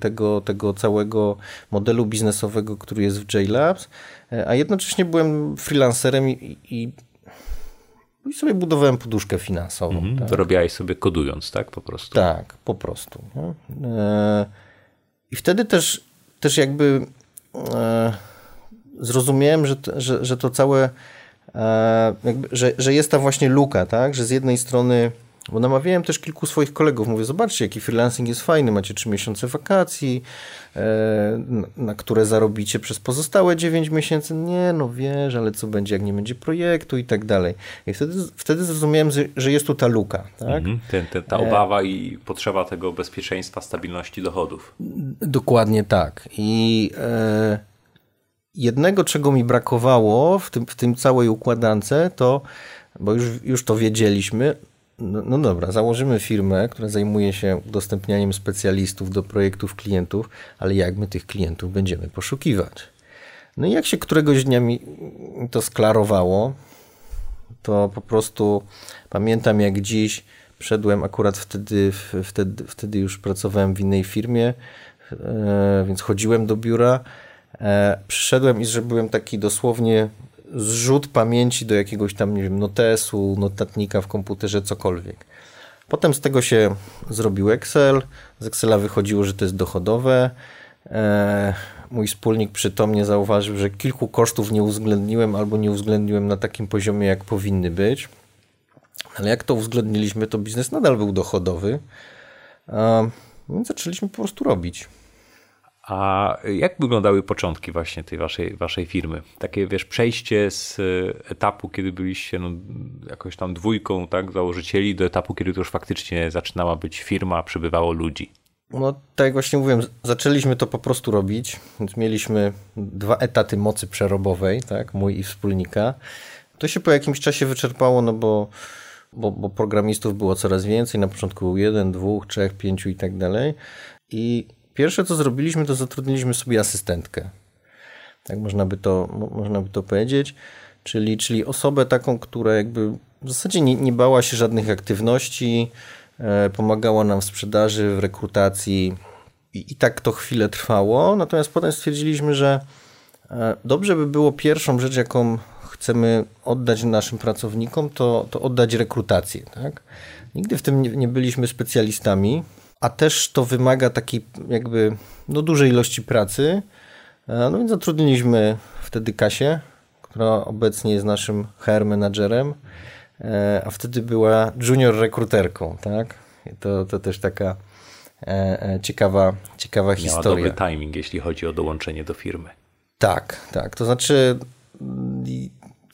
tego, tego całego modelu biznesowego, który jest w JLabs, e, a jednocześnie byłem freelancerem i, i i sobie budowałem poduszkę finansową. Mhm, tak. To robiłeś sobie kodując, tak? Po prostu. Tak, po prostu. E, I wtedy też, też jakby e, zrozumiałem, że, że, że to całe, e, jakby, że, że jest ta właśnie luka, tak? Że z jednej strony bo namawiałem też kilku swoich kolegów, mówię, zobaczcie, jaki freelancing jest fajny, macie trzy miesiące wakacji, e, na które zarobicie przez pozostałe 9 miesięcy. Nie, no wiesz, ale co będzie, jak nie będzie projektu i tak dalej. I wtedy, wtedy zrozumiałem, że jest tu ta luka. Tak? Mhm, ten, ten, ta obawa e... i potrzeba tego bezpieczeństwa, stabilności dochodów. Dokładnie tak. I e... jednego, czego mi brakowało w tym, w tym całej układance, to, bo już, już to wiedzieliśmy, no, no, dobra, założymy firmę, która zajmuje się udostępnianiem specjalistów do projektów klientów, ale jak my tych klientów będziemy poszukiwać? No i jak się któregoś dnia mi to sklarowało, to po prostu pamiętam jak dziś wszedłem akurat wtedy, wtedy, wtedy już pracowałem w innej firmie, e, więc chodziłem do biura. E, przyszedłem i zrobiłem taki dosłownie zrzut pamięci do jakiegoś tam, nie wiem, notesu, notatnika w komputerze, cokolwiek. Potem z tego się zrobił Excel. Z Excela wychodziło, że to jest dochodowe. E, mój wspólnik przytomnie zauważył, że kilku kosztów nie uwzględniłem albo nie uwzględniłem na takim poziomie, jak powinny być. Ale jak to uwzględniliśmy, to biznes nadal był dochodowy. Więc zaczęliśmy po prostu robić. A jak wyglądały początki właśnie tej waszej, waszej firmy? Takie, wiesz, przejście z etapu, kiedy byliście no, jakoś tam dwójką tak, założycieli, do etapu, kiedy to już faktycznie zaczynała być firma, przybywało ludzi. No, tak jak właśnie mówiłem, zaczęliśmy to po prostu robić, mieliśmy dwa etaty mocy przerobowej, tak, mój i wspólnika. To się po jakimś czasie wyczerpało, no bo, bo, bo programistów było coraz więcej, na początku był jeden, dwóch, trzech, pięciu i tak dalej. I pierwsze co zrobiliśmy, to zatrudniliśmy sobie asystentkę. Tak można by to, można by to powiedzieć. Czyli, czyli osobę taką, która jakby w zasadzie nie, nie bała się żadnych aktywności, E, pomagała nam w sprzedaży, w rekrutacji i, i tak to chwilę trwało. Natomiast potem stwierdziliśmy, że e, dobrze by było pierwszą rzecz, jaką chcemy oddać naszym pracownikom, to, to oddać rekrutację. Tak? Nigdy w tym nie, nie byliśmy specjalistami, a też to wymaga takiej jakby no, dużej ilości pracy. E, no więc zatrudniliśmy wtedy Kasię, która obecnie jest naszym HR menadżerem. E, a wtedy była junior rekruterką, tak? To, to też taka e, ciekawa, ciekawa Miała historia. dobry timing, jeśli chodzi o dołączenie do firmy. Tak, tak. To znaczy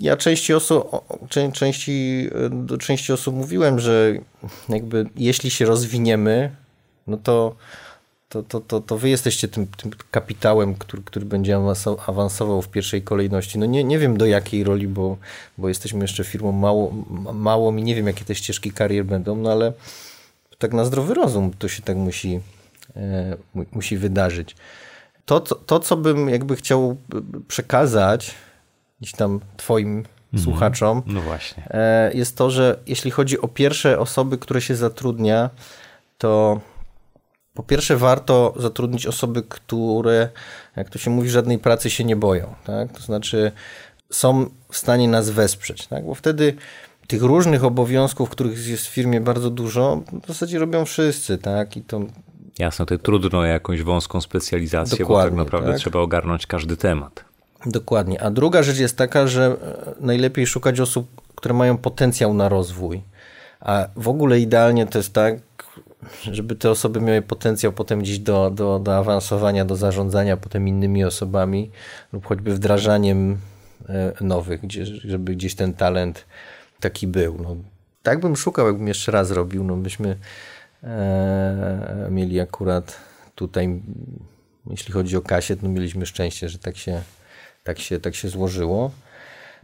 ja części osób, części, do części osób mówiłem, że jakby jeśli się rozwiniemy, no to to, to, to, to wy jesteście tym, tym kapitałem, który, który będzie awansował w pierwszej kolejności. No nie, nie wiem do jakiej roli, bo, bo jesteśmy jeszcze firmą mało, małą i nie wiem jakie te ścieżki karier będą, no ale tak na zdrowy rozum to się tak musi, e, musi wydarzyć. To, to, to, co bym jakby chciał przekazać gdzieś tam twoim mhm. słuchaczom, no właśnie. E, jest to, że jeśli chodzi o pierwsze osoby, które się zatrudnia, to po pierwsze, warto zatrudnić osoby, które, jak to się mówi, żadnej pracy się nie boją. Tak? To znaczy, są w stanie nas wesprzeć, tak? bo wtedy tych różnych obowiązków, których jest w firmie bardzo dużo, w zasadzie robią wszyscy, tak? I to. Jasno, to trudno jakąś wąską specjalizację, Dokładnie, bo tak naprawdę tak? trzeba ogarnąć każdy temat. Dokładnie. A druga rzecz jest taka, że e, najlepiej szukać osób, które mają potencjał na rozwój. A w ogóle idealnie to jest tak, żeby te osoby miały potencjał potem gdzieś do, do, do awansowania, do zarządzania potem innymi osobami lub choćby wdrażaniem e, nowych, gdzie, żeby gdzieś ten talent taki był. No, tak bym szukał, jakbym jeszcze raz robił, no byśmy e, mieli akurat tutaj, jeśli chodzi o kasiet, no mieliśmy szczęście, że tak się, tak się, tak się złożyło.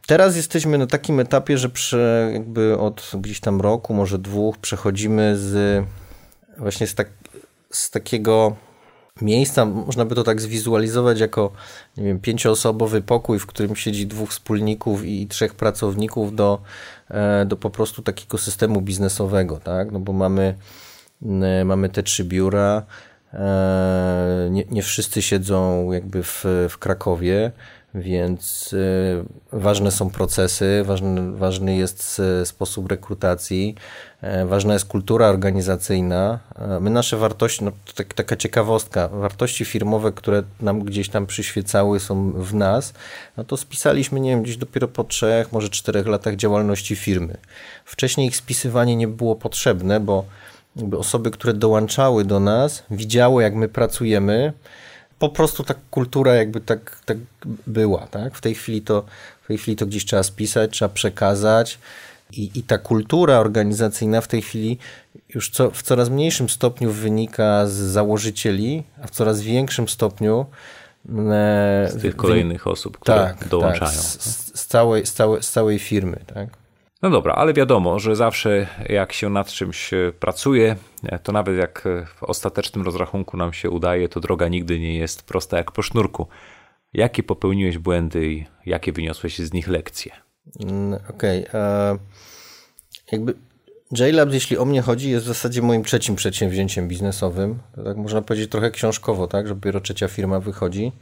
Teraz jesteśmy na takim etapie, że przy, jakby od gdzieś tam roku, może dwóch, przechodzimy z właśnie z, tak, z takiego miejsca, można by to tak zwizualizować jako, nie wiem, pięcioosobowy pokój, w którym siedzi dwóch wspólników i trzech pracowników do, e, do po prostu takiego systemu biznesowego, tak? No bo mamy, mamy te trzy biura, e, nie, nie wszyscy siedzą jakby w, w Krakowie, więc y, ważne są procesy, ważny, ważny jest y, sposób rekrutacji, y, ważna jest kultura organizacyjna. My nasze wartości, no tak, taka ciekawostka, wartości firmowe, które nam gdzieś tam przyświecały są w nas, no to spisaliśmy, nie wiem, gdzieś dopiero po trzech, może czterech latach działalności firmy. Wcześniej ich spisywanie nie było potrzebne, bo osoby, które dołączały do nas, widziały jak my pracujemy, po prostu ta kultura jakby tak, tak była, tak? W tej chwili to, w tej chwili to gdzieś trzeba spisać, trzeba przekazać i, i ta kultura organizacyjna w tej chwili już co, w coraz mniejszym stopniu wynika z założycieli, a w coraz większym stopniu e, z tych kolejnych osób, które tak, dołączają. Tak, z, z, całej, z, całej, z całej firmy, tak? No dobra, ale wiadomo, że zawsze jak się nad czymś e, pracuje, e, to nawet jak e, w ostatecznym rozrachunku nam się udaje, to droga nigdy nie jest prosta jak po sznurku. Jakie popełniłeś błędy i jakie wyniosłeś z nich lekcje? Mm, okej. Okay. Jakby JLabs, jeśli o mnie chodzi, jest w zasadzie moim trzecim przedsięwzięciem biznesowym. Tak można powiedzieć trochę książkowo, tak, że dopiero trzecia firma wychodzi.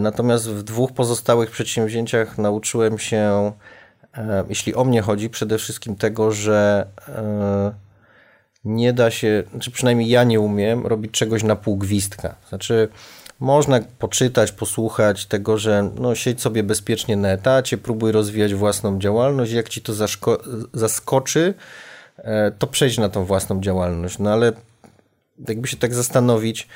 Natomiast w dwóch pozostałych przedsięwzięciach nauczyłem się jeśli o mnie chodzi, przede wszystkim tego, że e, nie da się, czy przynajmniej ja nie umiem robić czegoś na pół gwizdka. Znaczy, można poczytać, posłuchać tego, że no, siedź sobie bezpiecznie na etacie, próbuj rozwijać własną działalność. Jak ci to zaskoczy, e, to przejdź na tą własną działalność. No ale jakby się tak zastanowić,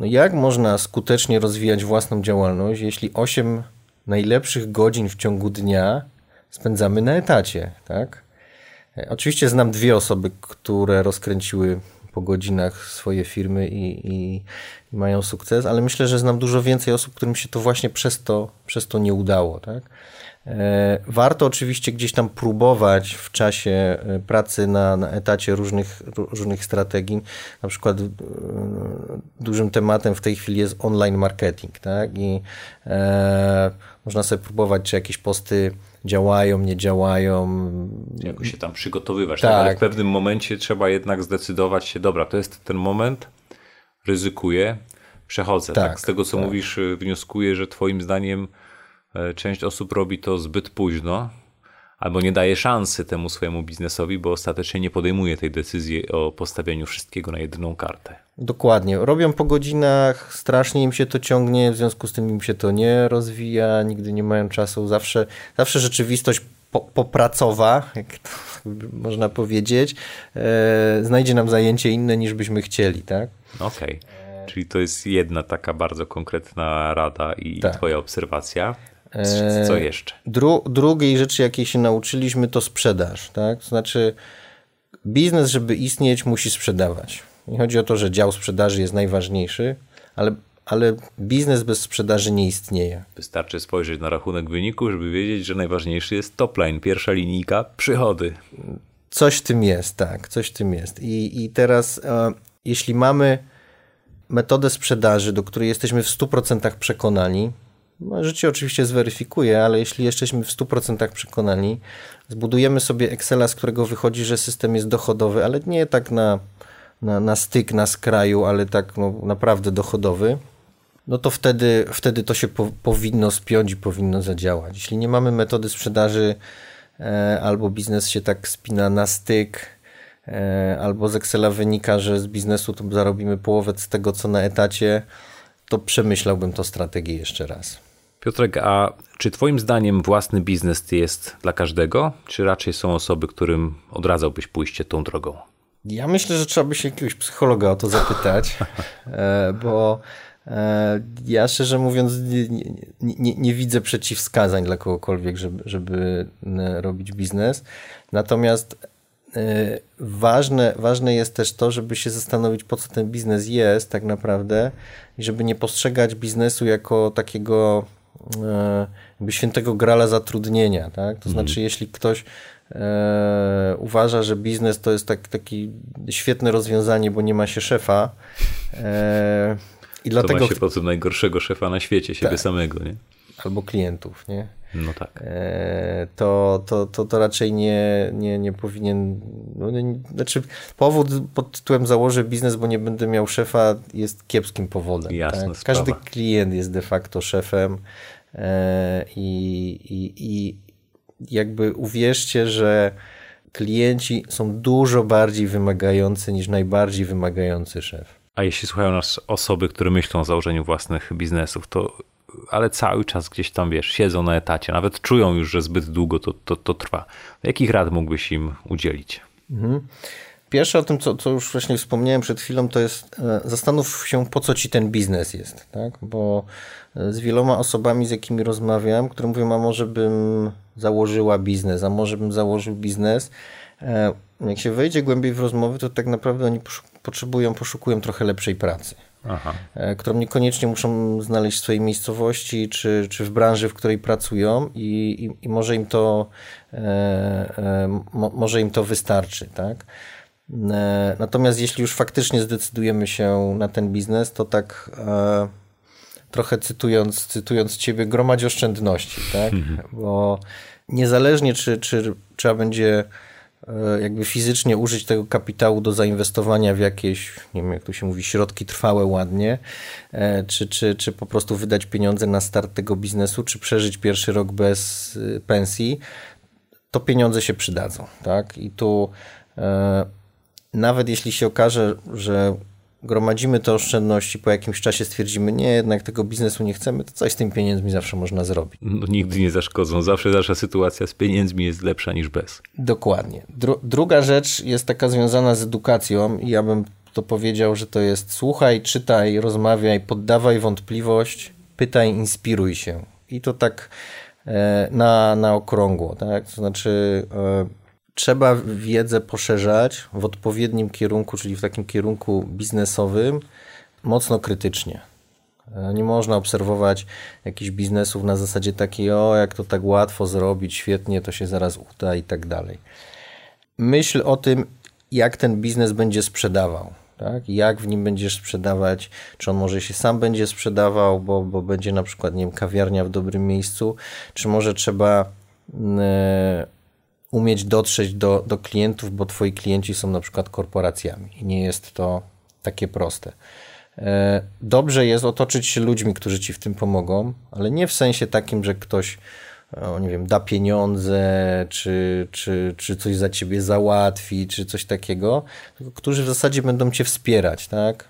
no jak można skutecznie rozwijać własną działalność, jeśli 8 najlepszych godzin w ciągu dnia spędzamy na etacie, tak? E, oczywiście znam dwie osoby, które rozkręciły po godzinach swoje firmy i, i, i, mają sukces, ale myślę, że znam dużo więcej osób, którym się to właśnie przez to, przez to nie udało. Tak? E, warto oczywiście gdzieś tam próbować w czasie e, pracy na, na etacie różnych, różnych strategii. Na przykład dużym tematem w tej chwili jest online marketing. Tak? I e, można sobie próbować, czy jakieś posty działają, nie działają. Jakoś się tam przygotowywać. Tak. tak. Ale w pewnym momencie trzeba jednak zdecydować się, dobra, to jest ten moment, ryzykuję, przechodzę. Tak, tak? Z tego, co tak. mówisz, wnioskuję, że twoim zdaniem E, część osób robi to zbyt późno, albo nie daje szansy temu swojemu biznesowi, bo ostatecznie nie podejmuje tej decyzji o postawieniu wszystkiego na jedną kartę. Dokładnie. Robią po godzinach, strasznie im się to ciągnie, w związku z tym im się to nie rozwija, nigdy nie mają czasu. Zawsze, zawsze rzeczywistość po, popracowa, jak to można powiedzieć, e, znajdzie nam zajęcie inne niż byśmy chcieli, tak? Okej. Okay. Czyli to jest jedna taka bardzo konkretna rada i tak. Twoja obserwacja. Co e, jeszcze? Dru drugiej rzeczy, jakiej się nauczyliśmy, to sprzedaż. Tak? To znaczy, biznes, żeby istnieć, musi sprzedawać. Nie chodzi o to, że dział sprzedaży jest najważniejszy, ale, ale biznes bez sprzedaży nie istnieje. Wystarczy spojrzeć na rachunek wyniku, żeby wiedzieć, że najważniejszy jest top line, pierwsza linijka, przychody. Coś w tym jest, tak, coś w tym jest. I, i teraz, e, jeśli mamy metodę sprzedaży, do której jesteśmy w 100% przekonani, no, życie oczywiście zweryfikuje, ale jeśli jesteśmy w 100% przekonani, zbudujemy sobie Excela, z którego wychodzi, że system jest dochodowy, ale nie tak na, na, na styk, na skraju, ale tak no, naprawdę dochodowy, no to wtedy, wtedy to się po, powinno spiąć i powinno zadziałać. Jeśli nie mamy metody sprzedaży, e, albo biznes się tak spina na styk, e, albo z Excela wynika, że z biznesu to zarobimy połowę z tego, co na etacie, to przemyślałbym to strategię jeszcze raz. Piotrek, a czy Twoim zdaniem własny biznes jest dla każdego, czy raczej są osoby, którym odradzałbyś pójście tą drogą? Ja myślę, że trzeba by się jakiegoś psychologa o to zapytać, e, bo e, ja szczerze mówiąc nie, nie, nie, widzę przeciwwskazań dla kogokolwiek, żeby, żeby e, robić biznes. Natomiast ważne, ważne jest też to, żeby się zastanowić, po co ten biznes jest tak naprawdę i żeby nie postrzegać biznesu jako takiego jakby świętego grala zatrudnienia. Tak? To znaczy, mhm. jeśli ktoś e, uważa, że biznes to jest tak, taki świetne rozwiązanie, bo nie ma się szefa. E, I to dlatego... ma się po tym najgorszego szefa na świecie, siebie tak. samego, nie? Albo klientów, nie? No tak. E, to, to, to, to raczej nie, nie, nie powinien. No, nie, znaczy, powód pod tytułem założę biznes, bo nie będę miał szefa, jest kiepskim powodem. Jasne, tak? Każdy klient jest de facto szefem e, i, i, i jakby uwierzcie, że klienci są dużo bardziej wymagający niż najbardziej wymagający szef. A jeśli słuchają nas osoby, które myślą o założeniu własnych biznesów, to ale cały czas gdzieś tam, wiesz, siedzą na etacie, nawet czują już, że zbyt długo to, to, to trwa. Jakich rad mógłbyś im udzielić? Mhm. Pierwsze o tym, co, co już właśnie wspomniałem przed chwilą, to jest e, zastanów się, po co ci ten biznes jest, tak? Bo e, z wieloma osobami, z jakimi rozmawiam, które mówią, a może bym założyła biznes, a może bym założył biznes. E, jak się wejdzie głębiej w rozmowy, to tak naprawdę oni potrzebują, poszukują trochę lepszej pracy. Aha. E, którą niekoniecznie muszą znaleźć w swojej miejscowości czy, czy w branży, w której pracują i, i, i może, im to, e, e, mo, może im to wystarczy. Tak? E, natomiast jeśli już faktycznie zdecydujemy się na ten biznes, to tak trochę cytując, cytując ciebie, gromadź oszczędności, tak? Bo niezależnie czy, czy trzeba będzie E, jakby fizycznie użyć tego kapitału do zainwestowania w jakieś, nie wiem jak tu się mówi, środki trwałe ładnie, e, czy, czy, czy po prostu wydać pieniądze na start tego biznesu, czy przeżyć pierwszy rok bez y, pensji, to pieniądze się przydadzą. Tak? I tu e, nawet jeśli się okaże, że gromadzimy te oszczędności, po jakimś czasie stwierdzimy, nie, jednak tego biznesu nie chcemy, to coś z tym pieniędzmi zawsze można zrobić. No, nigdy nie zaszkodzą, zawsze nasza sytuacja z pieniędzmi jest lepsza niż bez. Dokładnie. Dru druga rzecz jest taka związana z edukacją i ja bym to powiedział, że to jest słuchaj, czytaj, rozmawiaj, poddawaj wątpliwość, pytaj, inspiruj się. I to tak e, na, na okrągło, tak? To znaczy e, trzeba wiedzę poszerzać w odpowiednim kierunku, czyli w takim kierunku biznesowym, mocno krytycznie. E, nie można obserwować jakichś biznesów na zasadzie takiej, o jak to tak łatwo zrobić, świetnie, to się zaraz uda i tak dalej. Myśl o tym, jak ten biznes będzie sprzedawał. Tak? Jak w nim będziesz sprzedawać, czy on może się sam będzie sprzedawał, bo, bo będzie na przykład nie wiem, kawiarnia w dobrym miejscu, czy może trzeba mm, e, umieć dotrzeć do, do klientów, bo twoi klienci są na przykład korporacjami i nie jest to takie proste. E, dobrze jest otoczyć się ludźmi, którzy ci w tym pomogą, ale nie w sensie takim, że ktoś o, nie wiem, da pieniądze, czy, czy, czy coś za ciebie załatwi, czy coś takiego, którzy w zasadzie będą cię wspierać, tak?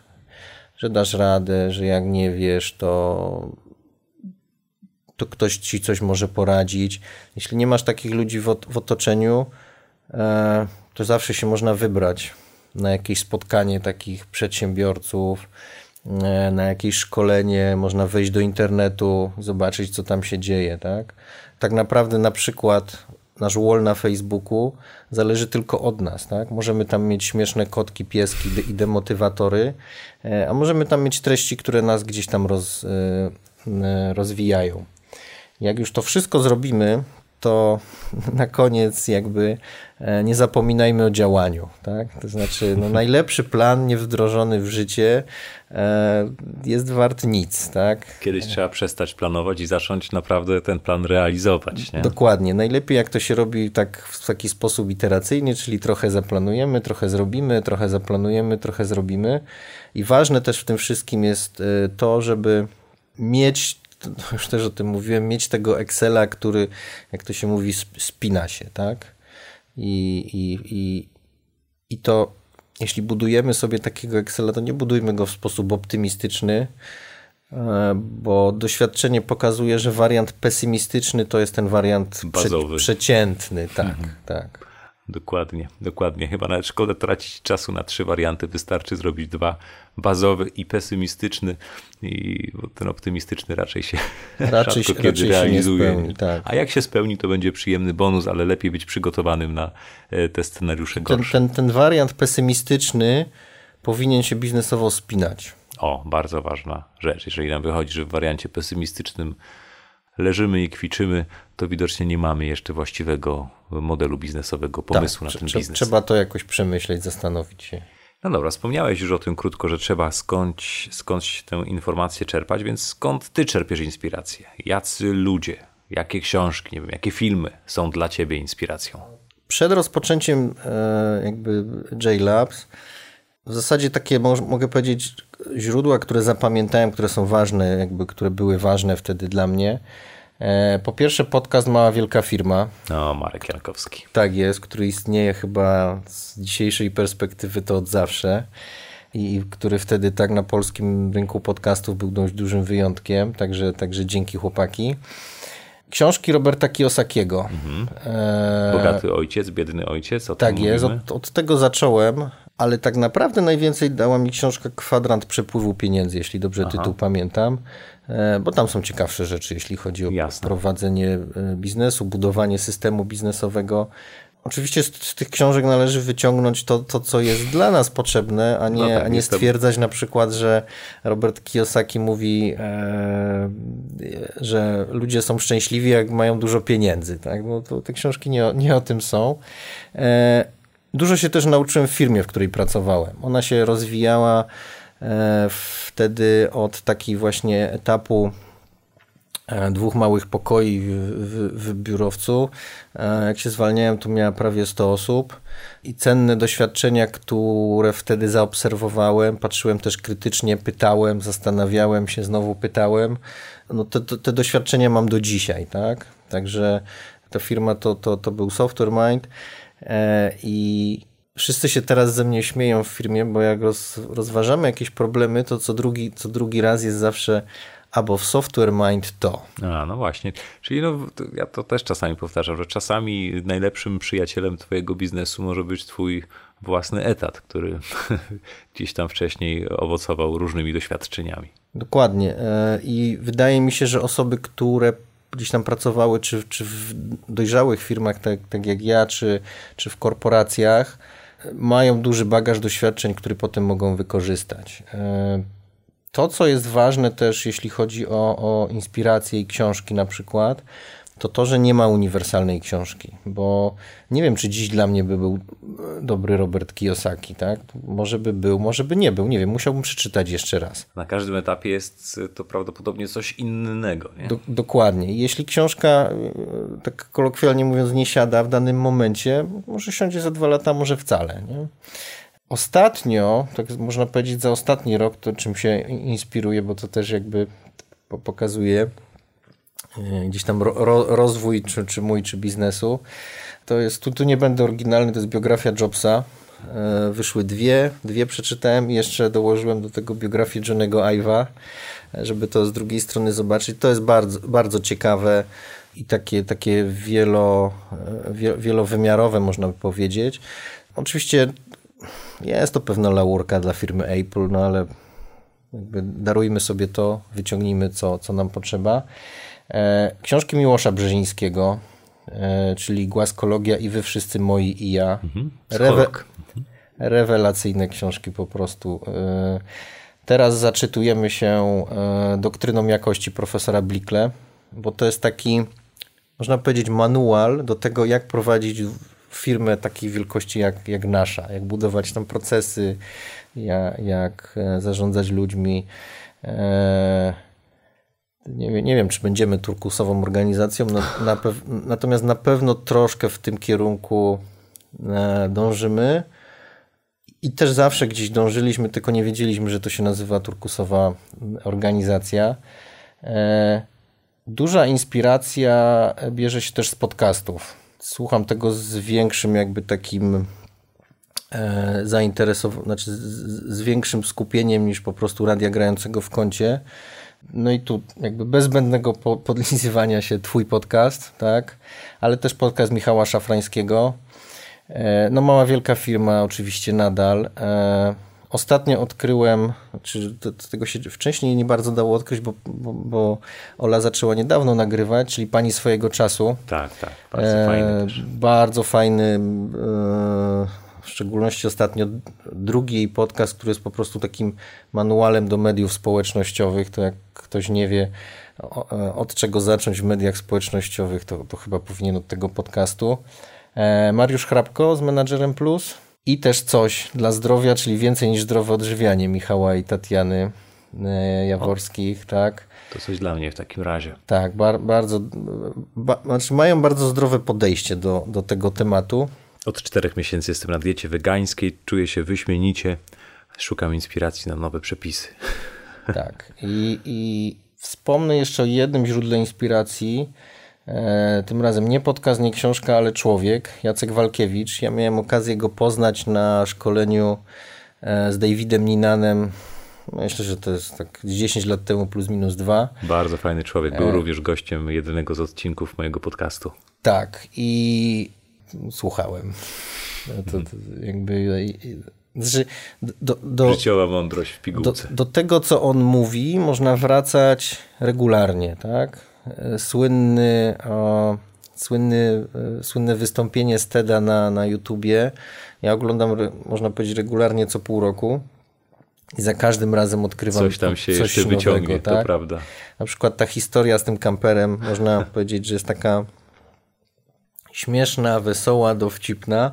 Że dasz radę, że jak nie wiesz, to, to ktoś ci coś może poradzić. Jeśli nie masz takich ludzi w, w otoczeniu, e, to zawsze się można wybrać na jakieś spotkanie takich przedsiębiorców, e, na jakieś szkolenie, można wejść do internetu, zobaczyć, co tam się dzieje, tak? Tak naprawdę na przykład nasz wall na Facebooku zależy tylko od nas, tak? Możemy tam mieć śmieszne kotki, pieski i demotywatory, e, a możemy tam mieć treści, które nas gdzieś tam roz, e, rozwijają. Jak już to wszystko zrobimy, to na koniec jakby e, nie zapominajmy o działaniu. Tak? To znaczy, no najlepszy plan niewdrożony w życie e, jest wart nic. Tak? Kiedyś trzeba przestać planować i zacząć naprawdę ten plan realizować. Nie? Dokładnie. Najlepiej jak to się robi tak w taki sposób iteracyjny, czyli trochę zaplanujemy, trochę zrobimy, trochę zaplanujemy, trochę zrobimy. I ważne też w tym wszystkim jest e, to, żeby mieć już też o tym mówiłem, mieć tego Excela, który, jak to się mówi, spina się, tak? I, i, i, i to, jeśli budujemy sobie takiego Excela, to nie budujmy go w sposób optymistyczny, e, bo doświadczenie pokazuje, że wariant pesymistyczny to jest ten wariant prze, przeciętny, tak, mhm. tak. Dokładnie, dokładnie. Chyba nawet szkoda tracić czasu na trzy warianty. Wystarczy zrobić dwa, bazowy i pesymistyczny. I ten optymistyczny raczej się raczej, rzadko kiedy raczej realizuje. Spełni, tak. A jak się spełni, to będzie przyjemny bonus, ale lepiej być przygotowanym na e, te scenariusze gorsze. Ten, ten, ten wariant pesymistyczny powinien się biznesowo spinać. O, bardzo ważna rzecz. Jeżeli nam wychodzi, że w wariancie pesymistycznym leżymy i kwiczymy, to widocznie nie mamy jeszcze właściwego modelu biznesowego, pomysłu tak, na ten biznes. Trzeba to jakoś przemyśleć, zastanowić się. No dobra, wspomniałeś już o tym krótko, że trzeba skądś, skądś tę informację czerpać, więc skąd ty czerpiesz inspirację? Jacy ludzie, jakie książki, nie wiem, jakie filmy są dla ciebie inspiracją? Przed rozpoczęciem e, jakby J-Labs w zasadzie takie, mogę powiedzieć, źródła, które zapamiętałem, które są ważne, jakby, które były ważne wtedy dla mnie. E, po pierwsze podcast Mała Wielka Firma. No, Marek Jankowski. Tak jest, który istnieje chyba z dzisiejszej perspektywy to od zawsze i który wtedy tak na polskim rynku podcastów był dość dużym wyjątkiem, także, także dzięki chłopaki. Książki Roberta Kiyosakiego. Mhm. E... Bogaty ojciec, biedny ojciec. Tak jest, od, od, tego zacząłem ale tak naprawdę najwięcej dała mi książka Kwadrant przepływu pieniędzy, jeśli dobrze Aha. tytuł pamiętam, e, bo tam są ciekawsze rzeczy, jeśli chodzi o Jasne. prowadzenie e, biznesu, budowanie systemu biznesowego. Oczywiście z, z, tych książek należy wyciągnąć to, to, co jest dla nas potrzebne, a nie, no tak, a nie stwierdzać na przykład, że Robert Kiyosaki mówi, e, że ludzie są szczęśliwi, jak mają dużo pieniędzy. Tak? Bo to, te książki nie, nie o tym są. E, Dużo się też nauczyłem w firmie, w której pracowałem. Ona się rozwijała e, wtedy od takiej właśnie etapu e, dwóch małych pokoi w, w, biurowcu. E, jak się zwalniałem, tu miała prawie 100 osób i cenne doświadczenia, które wtedy zaobserwowałem, patrzyłem też krytycznie, pytałem, zastanawiałem się, znowu pytałem. No te, te, te doświadczenia mam do dzisiaj, tak? Także ta firma to, to, to był Software Mind. E, I wszyscy się teraz ze mnie śmieją w firmie, bo jak roz, rozważamy jakieś problemy, to co drugi, co drugi raz jest zawsze albo w Software Mind to. A, no właśnie. Czyli no, to ja to też czasami powtarzam, że czasami najlepszym przyjacielem twojego biznesu może być twój własny etat, który gdzieś tam wcześniej owocował różnymi doświadczeniami. Dokładnie. E, I wydaje mi się, że osoby, które gdzieś tam pracowały, czy, czy w dojrzałych firmach, tak, tak jak ja, czy, czy w korporacjach, mają duży bagaż doświadczeń, który potem mogą wykorzystać. E, to, co jest ważne też, jeśli chodzi o, o inspirację i książki na przykład, to to, że nie ma uniwersalnej książki, bo nie wiem, czy dziś dla mnie by był dobry Robert Kiyosaki, tak? Może by był, może by nie był, nie wiem, musiałbym przeczytać jeszcze raz. Na każdym etapie jest to prawdopodobnie coś innego, nie? Do, dokładnie. Jeśli książka, e, tak kolokwialnie mówiąc, nie siada w danym momencie, może siądzie za dwa lata, może wcale, nie? Ostatnio, tak można powiedzieć za ostatni rok, to czym się inspiruje, bo to też jakby pokazuje e, gdzieś tam ro, rozwój, czy, czy mój, czy biznesu. To jest, tu, tu nie będę oryginalny, to jest biografia Jobsa. E, wyszły dwie, dwie przeczytałem i jeszcze dołożyłem do tego biografię Johnego Ive'a, żeby to z drugiej strony zobaczyć. To jest bardzo, bardzo ciekawe i takie, takie wielo, e, wielowymiarowe, można by powiedzieć. Oczywiście jest to pewna laurka dla firmy Apple, no ale darujmy sobie to, wyciągnijmy co, co nam potrzeba. E, książki Miłosza Brzezińskiego, e, czyli Głaskologia i Wy Wszyscy Moi i Ja. Mhm. Rewe rewelacyjne książki po prostu. E, teraz zaczytujemy się doktryną jakości profesora Blikle, bo to jest taki, można powiedzieć, manual do tego, jak prowadzić firmę takiej wielkości jak, jak nasza, jak budować tam procesy, jak, jak zarządzać ludźmi. E, nie, nie wiem, czy będziemy turkusową organizacją, na, na natomiast na pewno troszkę w tym kierunku e, dążymy. I też zawsze gdzieś dążyliśmy, tylko nie wiedzieliśmy, że to się nazywa turkusowa organizacja. Duża inspiracja bierze się też z podcastów słucham tego z większym jakby takim e, zainteresowaniem, znaczy z, z, większym skupieniem niż po prostu radia grającego w kącie. No i tu jakby bez zbędnego po, podlizywania się twój podcast, tak, ale też podcast Michała Szafrańskiego. E, no mała wielka firma oczywiście nadal. E, Ostatnio odkryłem, czy to, tego się wcześniej nie bardzo dało odkryć, bo, bo, bo, Ola zaczęła niedawno nagrywać, czyli Pani swojego czasu. Tak, tak, bardzo e, fajny też. Bardzo fajny, e, szczególności ostatnio drugi podcast, który jest po prostu takim manualem do mediów społecznościowych, to jak ktoś nie wie e, od czego zacząć w mediach społecznościowych, to, to chyba powinien od tego podcastu. E, Mariusz Hrabko z Menadżerem Plus i też coś dla zdrowia, czyli więcej niż zdrowe odżywianie Michała i Tatiany e, Jaworskich, o, tak. To coś dla mnie w takim razie. Tak, bar, bardzo, ba, znaczy mają bardzo zdrowe podejście do, do tego tematu. Od czterech miesięcy jestem na diecie wegańskiej, czuję się wyśmienicie, szukam inspiracji na nowe przepisy. Tak, i, i wspomnę jeszcze o jednym źródle inspiracji, E, tym razem nie podcast, nie książka, ale człowiek, Jacek Walkiewicz. Ja miałem okazję go poznać na szkoleniu e, z Davidem Ninanem. Myślę, że to jest tak 10 lat temu plus minus dwa. Bardzo fajny człowiek. Był e... również gościem jednego z odcinków mojego podcastu. Tak i słuchałem. To, to jakby znaczy, do, do, Życiowa mądrość w pigułce. Do, do, tego, co on mówi, można wracać regularnie, tak? słynny, o, słynny, e, słynne wystąpienie Steda na, na YouTubie. Ja oglądam, można powiedzieć, regularnie co pół roku. I za każdym razem odkrywam coś tam się coś jeszcze nowego, wyciągnie, tak? to prawda. Na przykład ta historia z tym kamperem, można powiedzieć, że jest taka śmieszna, wesoła, dowcipna.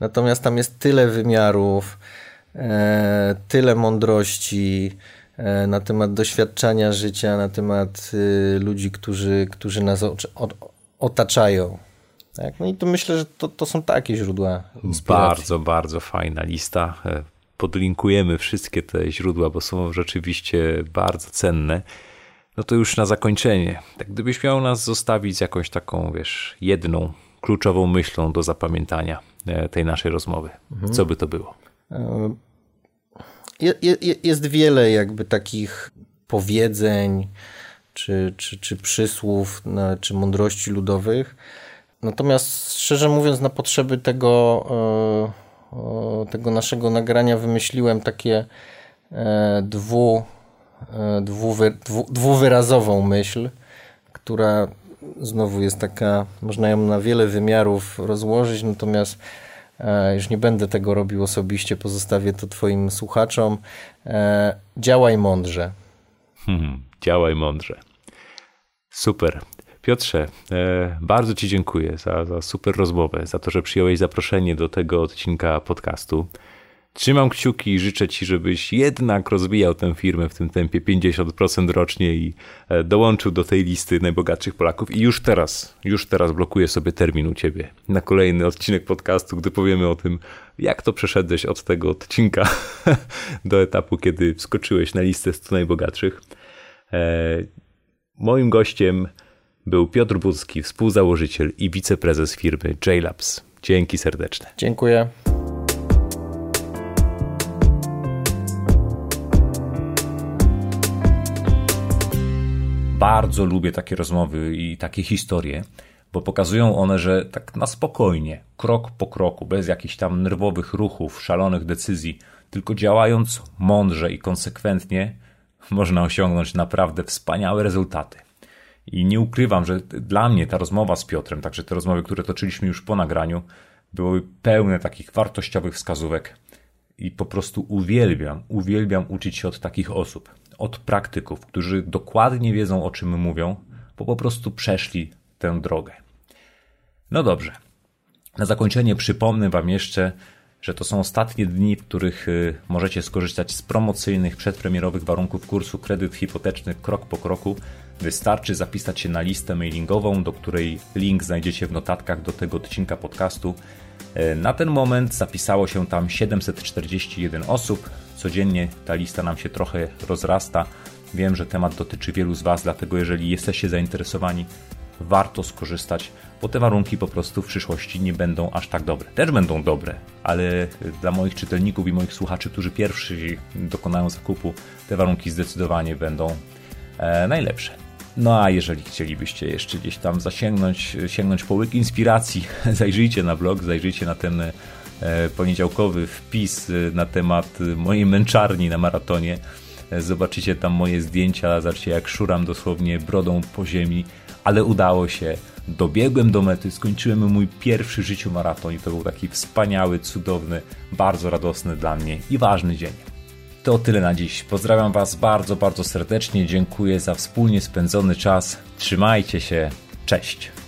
Natomiast tam jest tyle wymiarów, e, tyle mądrości, E, na temat doświadczania życia, na temat y, ludzi, którzy, którzy nas otaczają. Tak? No i to myślę, że to, to są takie źródła inspiracji. Bardzo, bardzo fajna lista. E, podlinkujemy wszystkie te źródła, bo są rzeczywiście bardzo cenne. No to już na zakończenie. Tak gdybyś miał nas zostawić z jakąś taką, wiesz, jedną kluczową myślą do zapamiętania e, tej naszej rozmowy, mhm. co by to było? jest wiele jakby takich powiedzeń, czy, czy, czy przysłów, czy mądrości ludowych. Natomiast szczerze mówiąc, na potrzeby tego, tego naszego nagrania wymyśliłem takie dwu, dwuwy, dwu, dwuwyrazową myśl, która znowu jest taka, można ją na wiele wymiarów rozłożyć, natomiast e, już nie będę tego robił osobiście, pozostawię to Twoim słuchaczom. E, działaj mądrze. Hmm, działaj mądrze. Super. Piotrze, e, bardzo Ci dziękuję za, za super rozmowę, za to, że przyjąłeś zaproszenie do tego odcinka podcastu. Trzymam kciuki i życzę Ci, żebyś jednak rozwijał tę firmę w tym tempie 50% rocznie i e, dołączył do tej listy najbogatszych Polaków. I już teraz, już teraz blokuję sobie termin u Ciebie na kolejny odcinek podcastu, gdy powiemy o tym, jak to przeszedłeś od tego odcinka do etapu, kiedy wskoczyłeś na listę 100 najbogatszych. E, moim gościem był Piotr Budzki, współzałożyciel i wiceprezes firmy JLabs. Dzięki serdeczne. Dziękuję. Bardzo lubię takie rozmowy i takie historie, bo pokazują one, że tak na spokojnie, krok po kroku, bez jakichś tam nerwowych ruchów, szalonych decyzji, tylko działając mądrze i konsekwentnie, można osiągnąć naprawdę wspaniałe rezultaty. I nie ukrywam, że dla mnie ta rozmowa z Piotrem, także te rozmowy, które toczyliśmy już po nagraniu, były pełne takich wartościowych wskazówek. I po prostu uwielbiam, uwielbiam uczyć się od takich osób od praktyków, którzy dokładnie wiedzą o czym mówią, bo po prostu przeszli tę drogę. No dobrze. Na zakończenie przypomnę Wam jeszcze, że to są ostatnie dni, w których y, możecie skorzystać z promocyjnych, przedpremierowych warunków kursu kredyt hipoteczny krok po kroku. Wystarczy zapisać się na listę mailingową, do której link znajdziecie w notatkach do tego odcinka podcastu. E, na ten moment zapisało się tam 741 osób. Codziennie ta lista nam się trochę rozrasta. Wiem, że temat dotyczy wielu z Was, dlatego jeżeli jesteście zainteresowani, warto skorzystać, bo te warunki po prostu w przyszłości nie będą aż tak dobre. Też będą dobre, ale dla moich czytelników i moich słuchaczy, którzy pierwszy dokonają zakupu, te warunki zdecydowanie będą e, najlepsze. No a jeżeli chcielibyście jeszcze gdzieś tam zasięgnąć, sięgnąć po łyk inspiracji, zajrzyjcie na blog, zajrzyjcie na ten poniedziałkowy wpis e, na temat mojej męczarni na maratonie. E, zobaczycie tam moje zdjęcia, zobaczcie jak szuram dosłownie brodą po ziemi, ale udało się. Dobiegłem do mety, skończyłem mój pierwszy życiu maraton i to był taki wspaniały, cudowny, bardzo radosny dla mnie i ważny dzień. To tyle na dziś. Pozdrawiam Was bardzo, bardzo serdecznie. Dziękuję za wspólnie spędzony czas. Trzymajcie się. Cześć.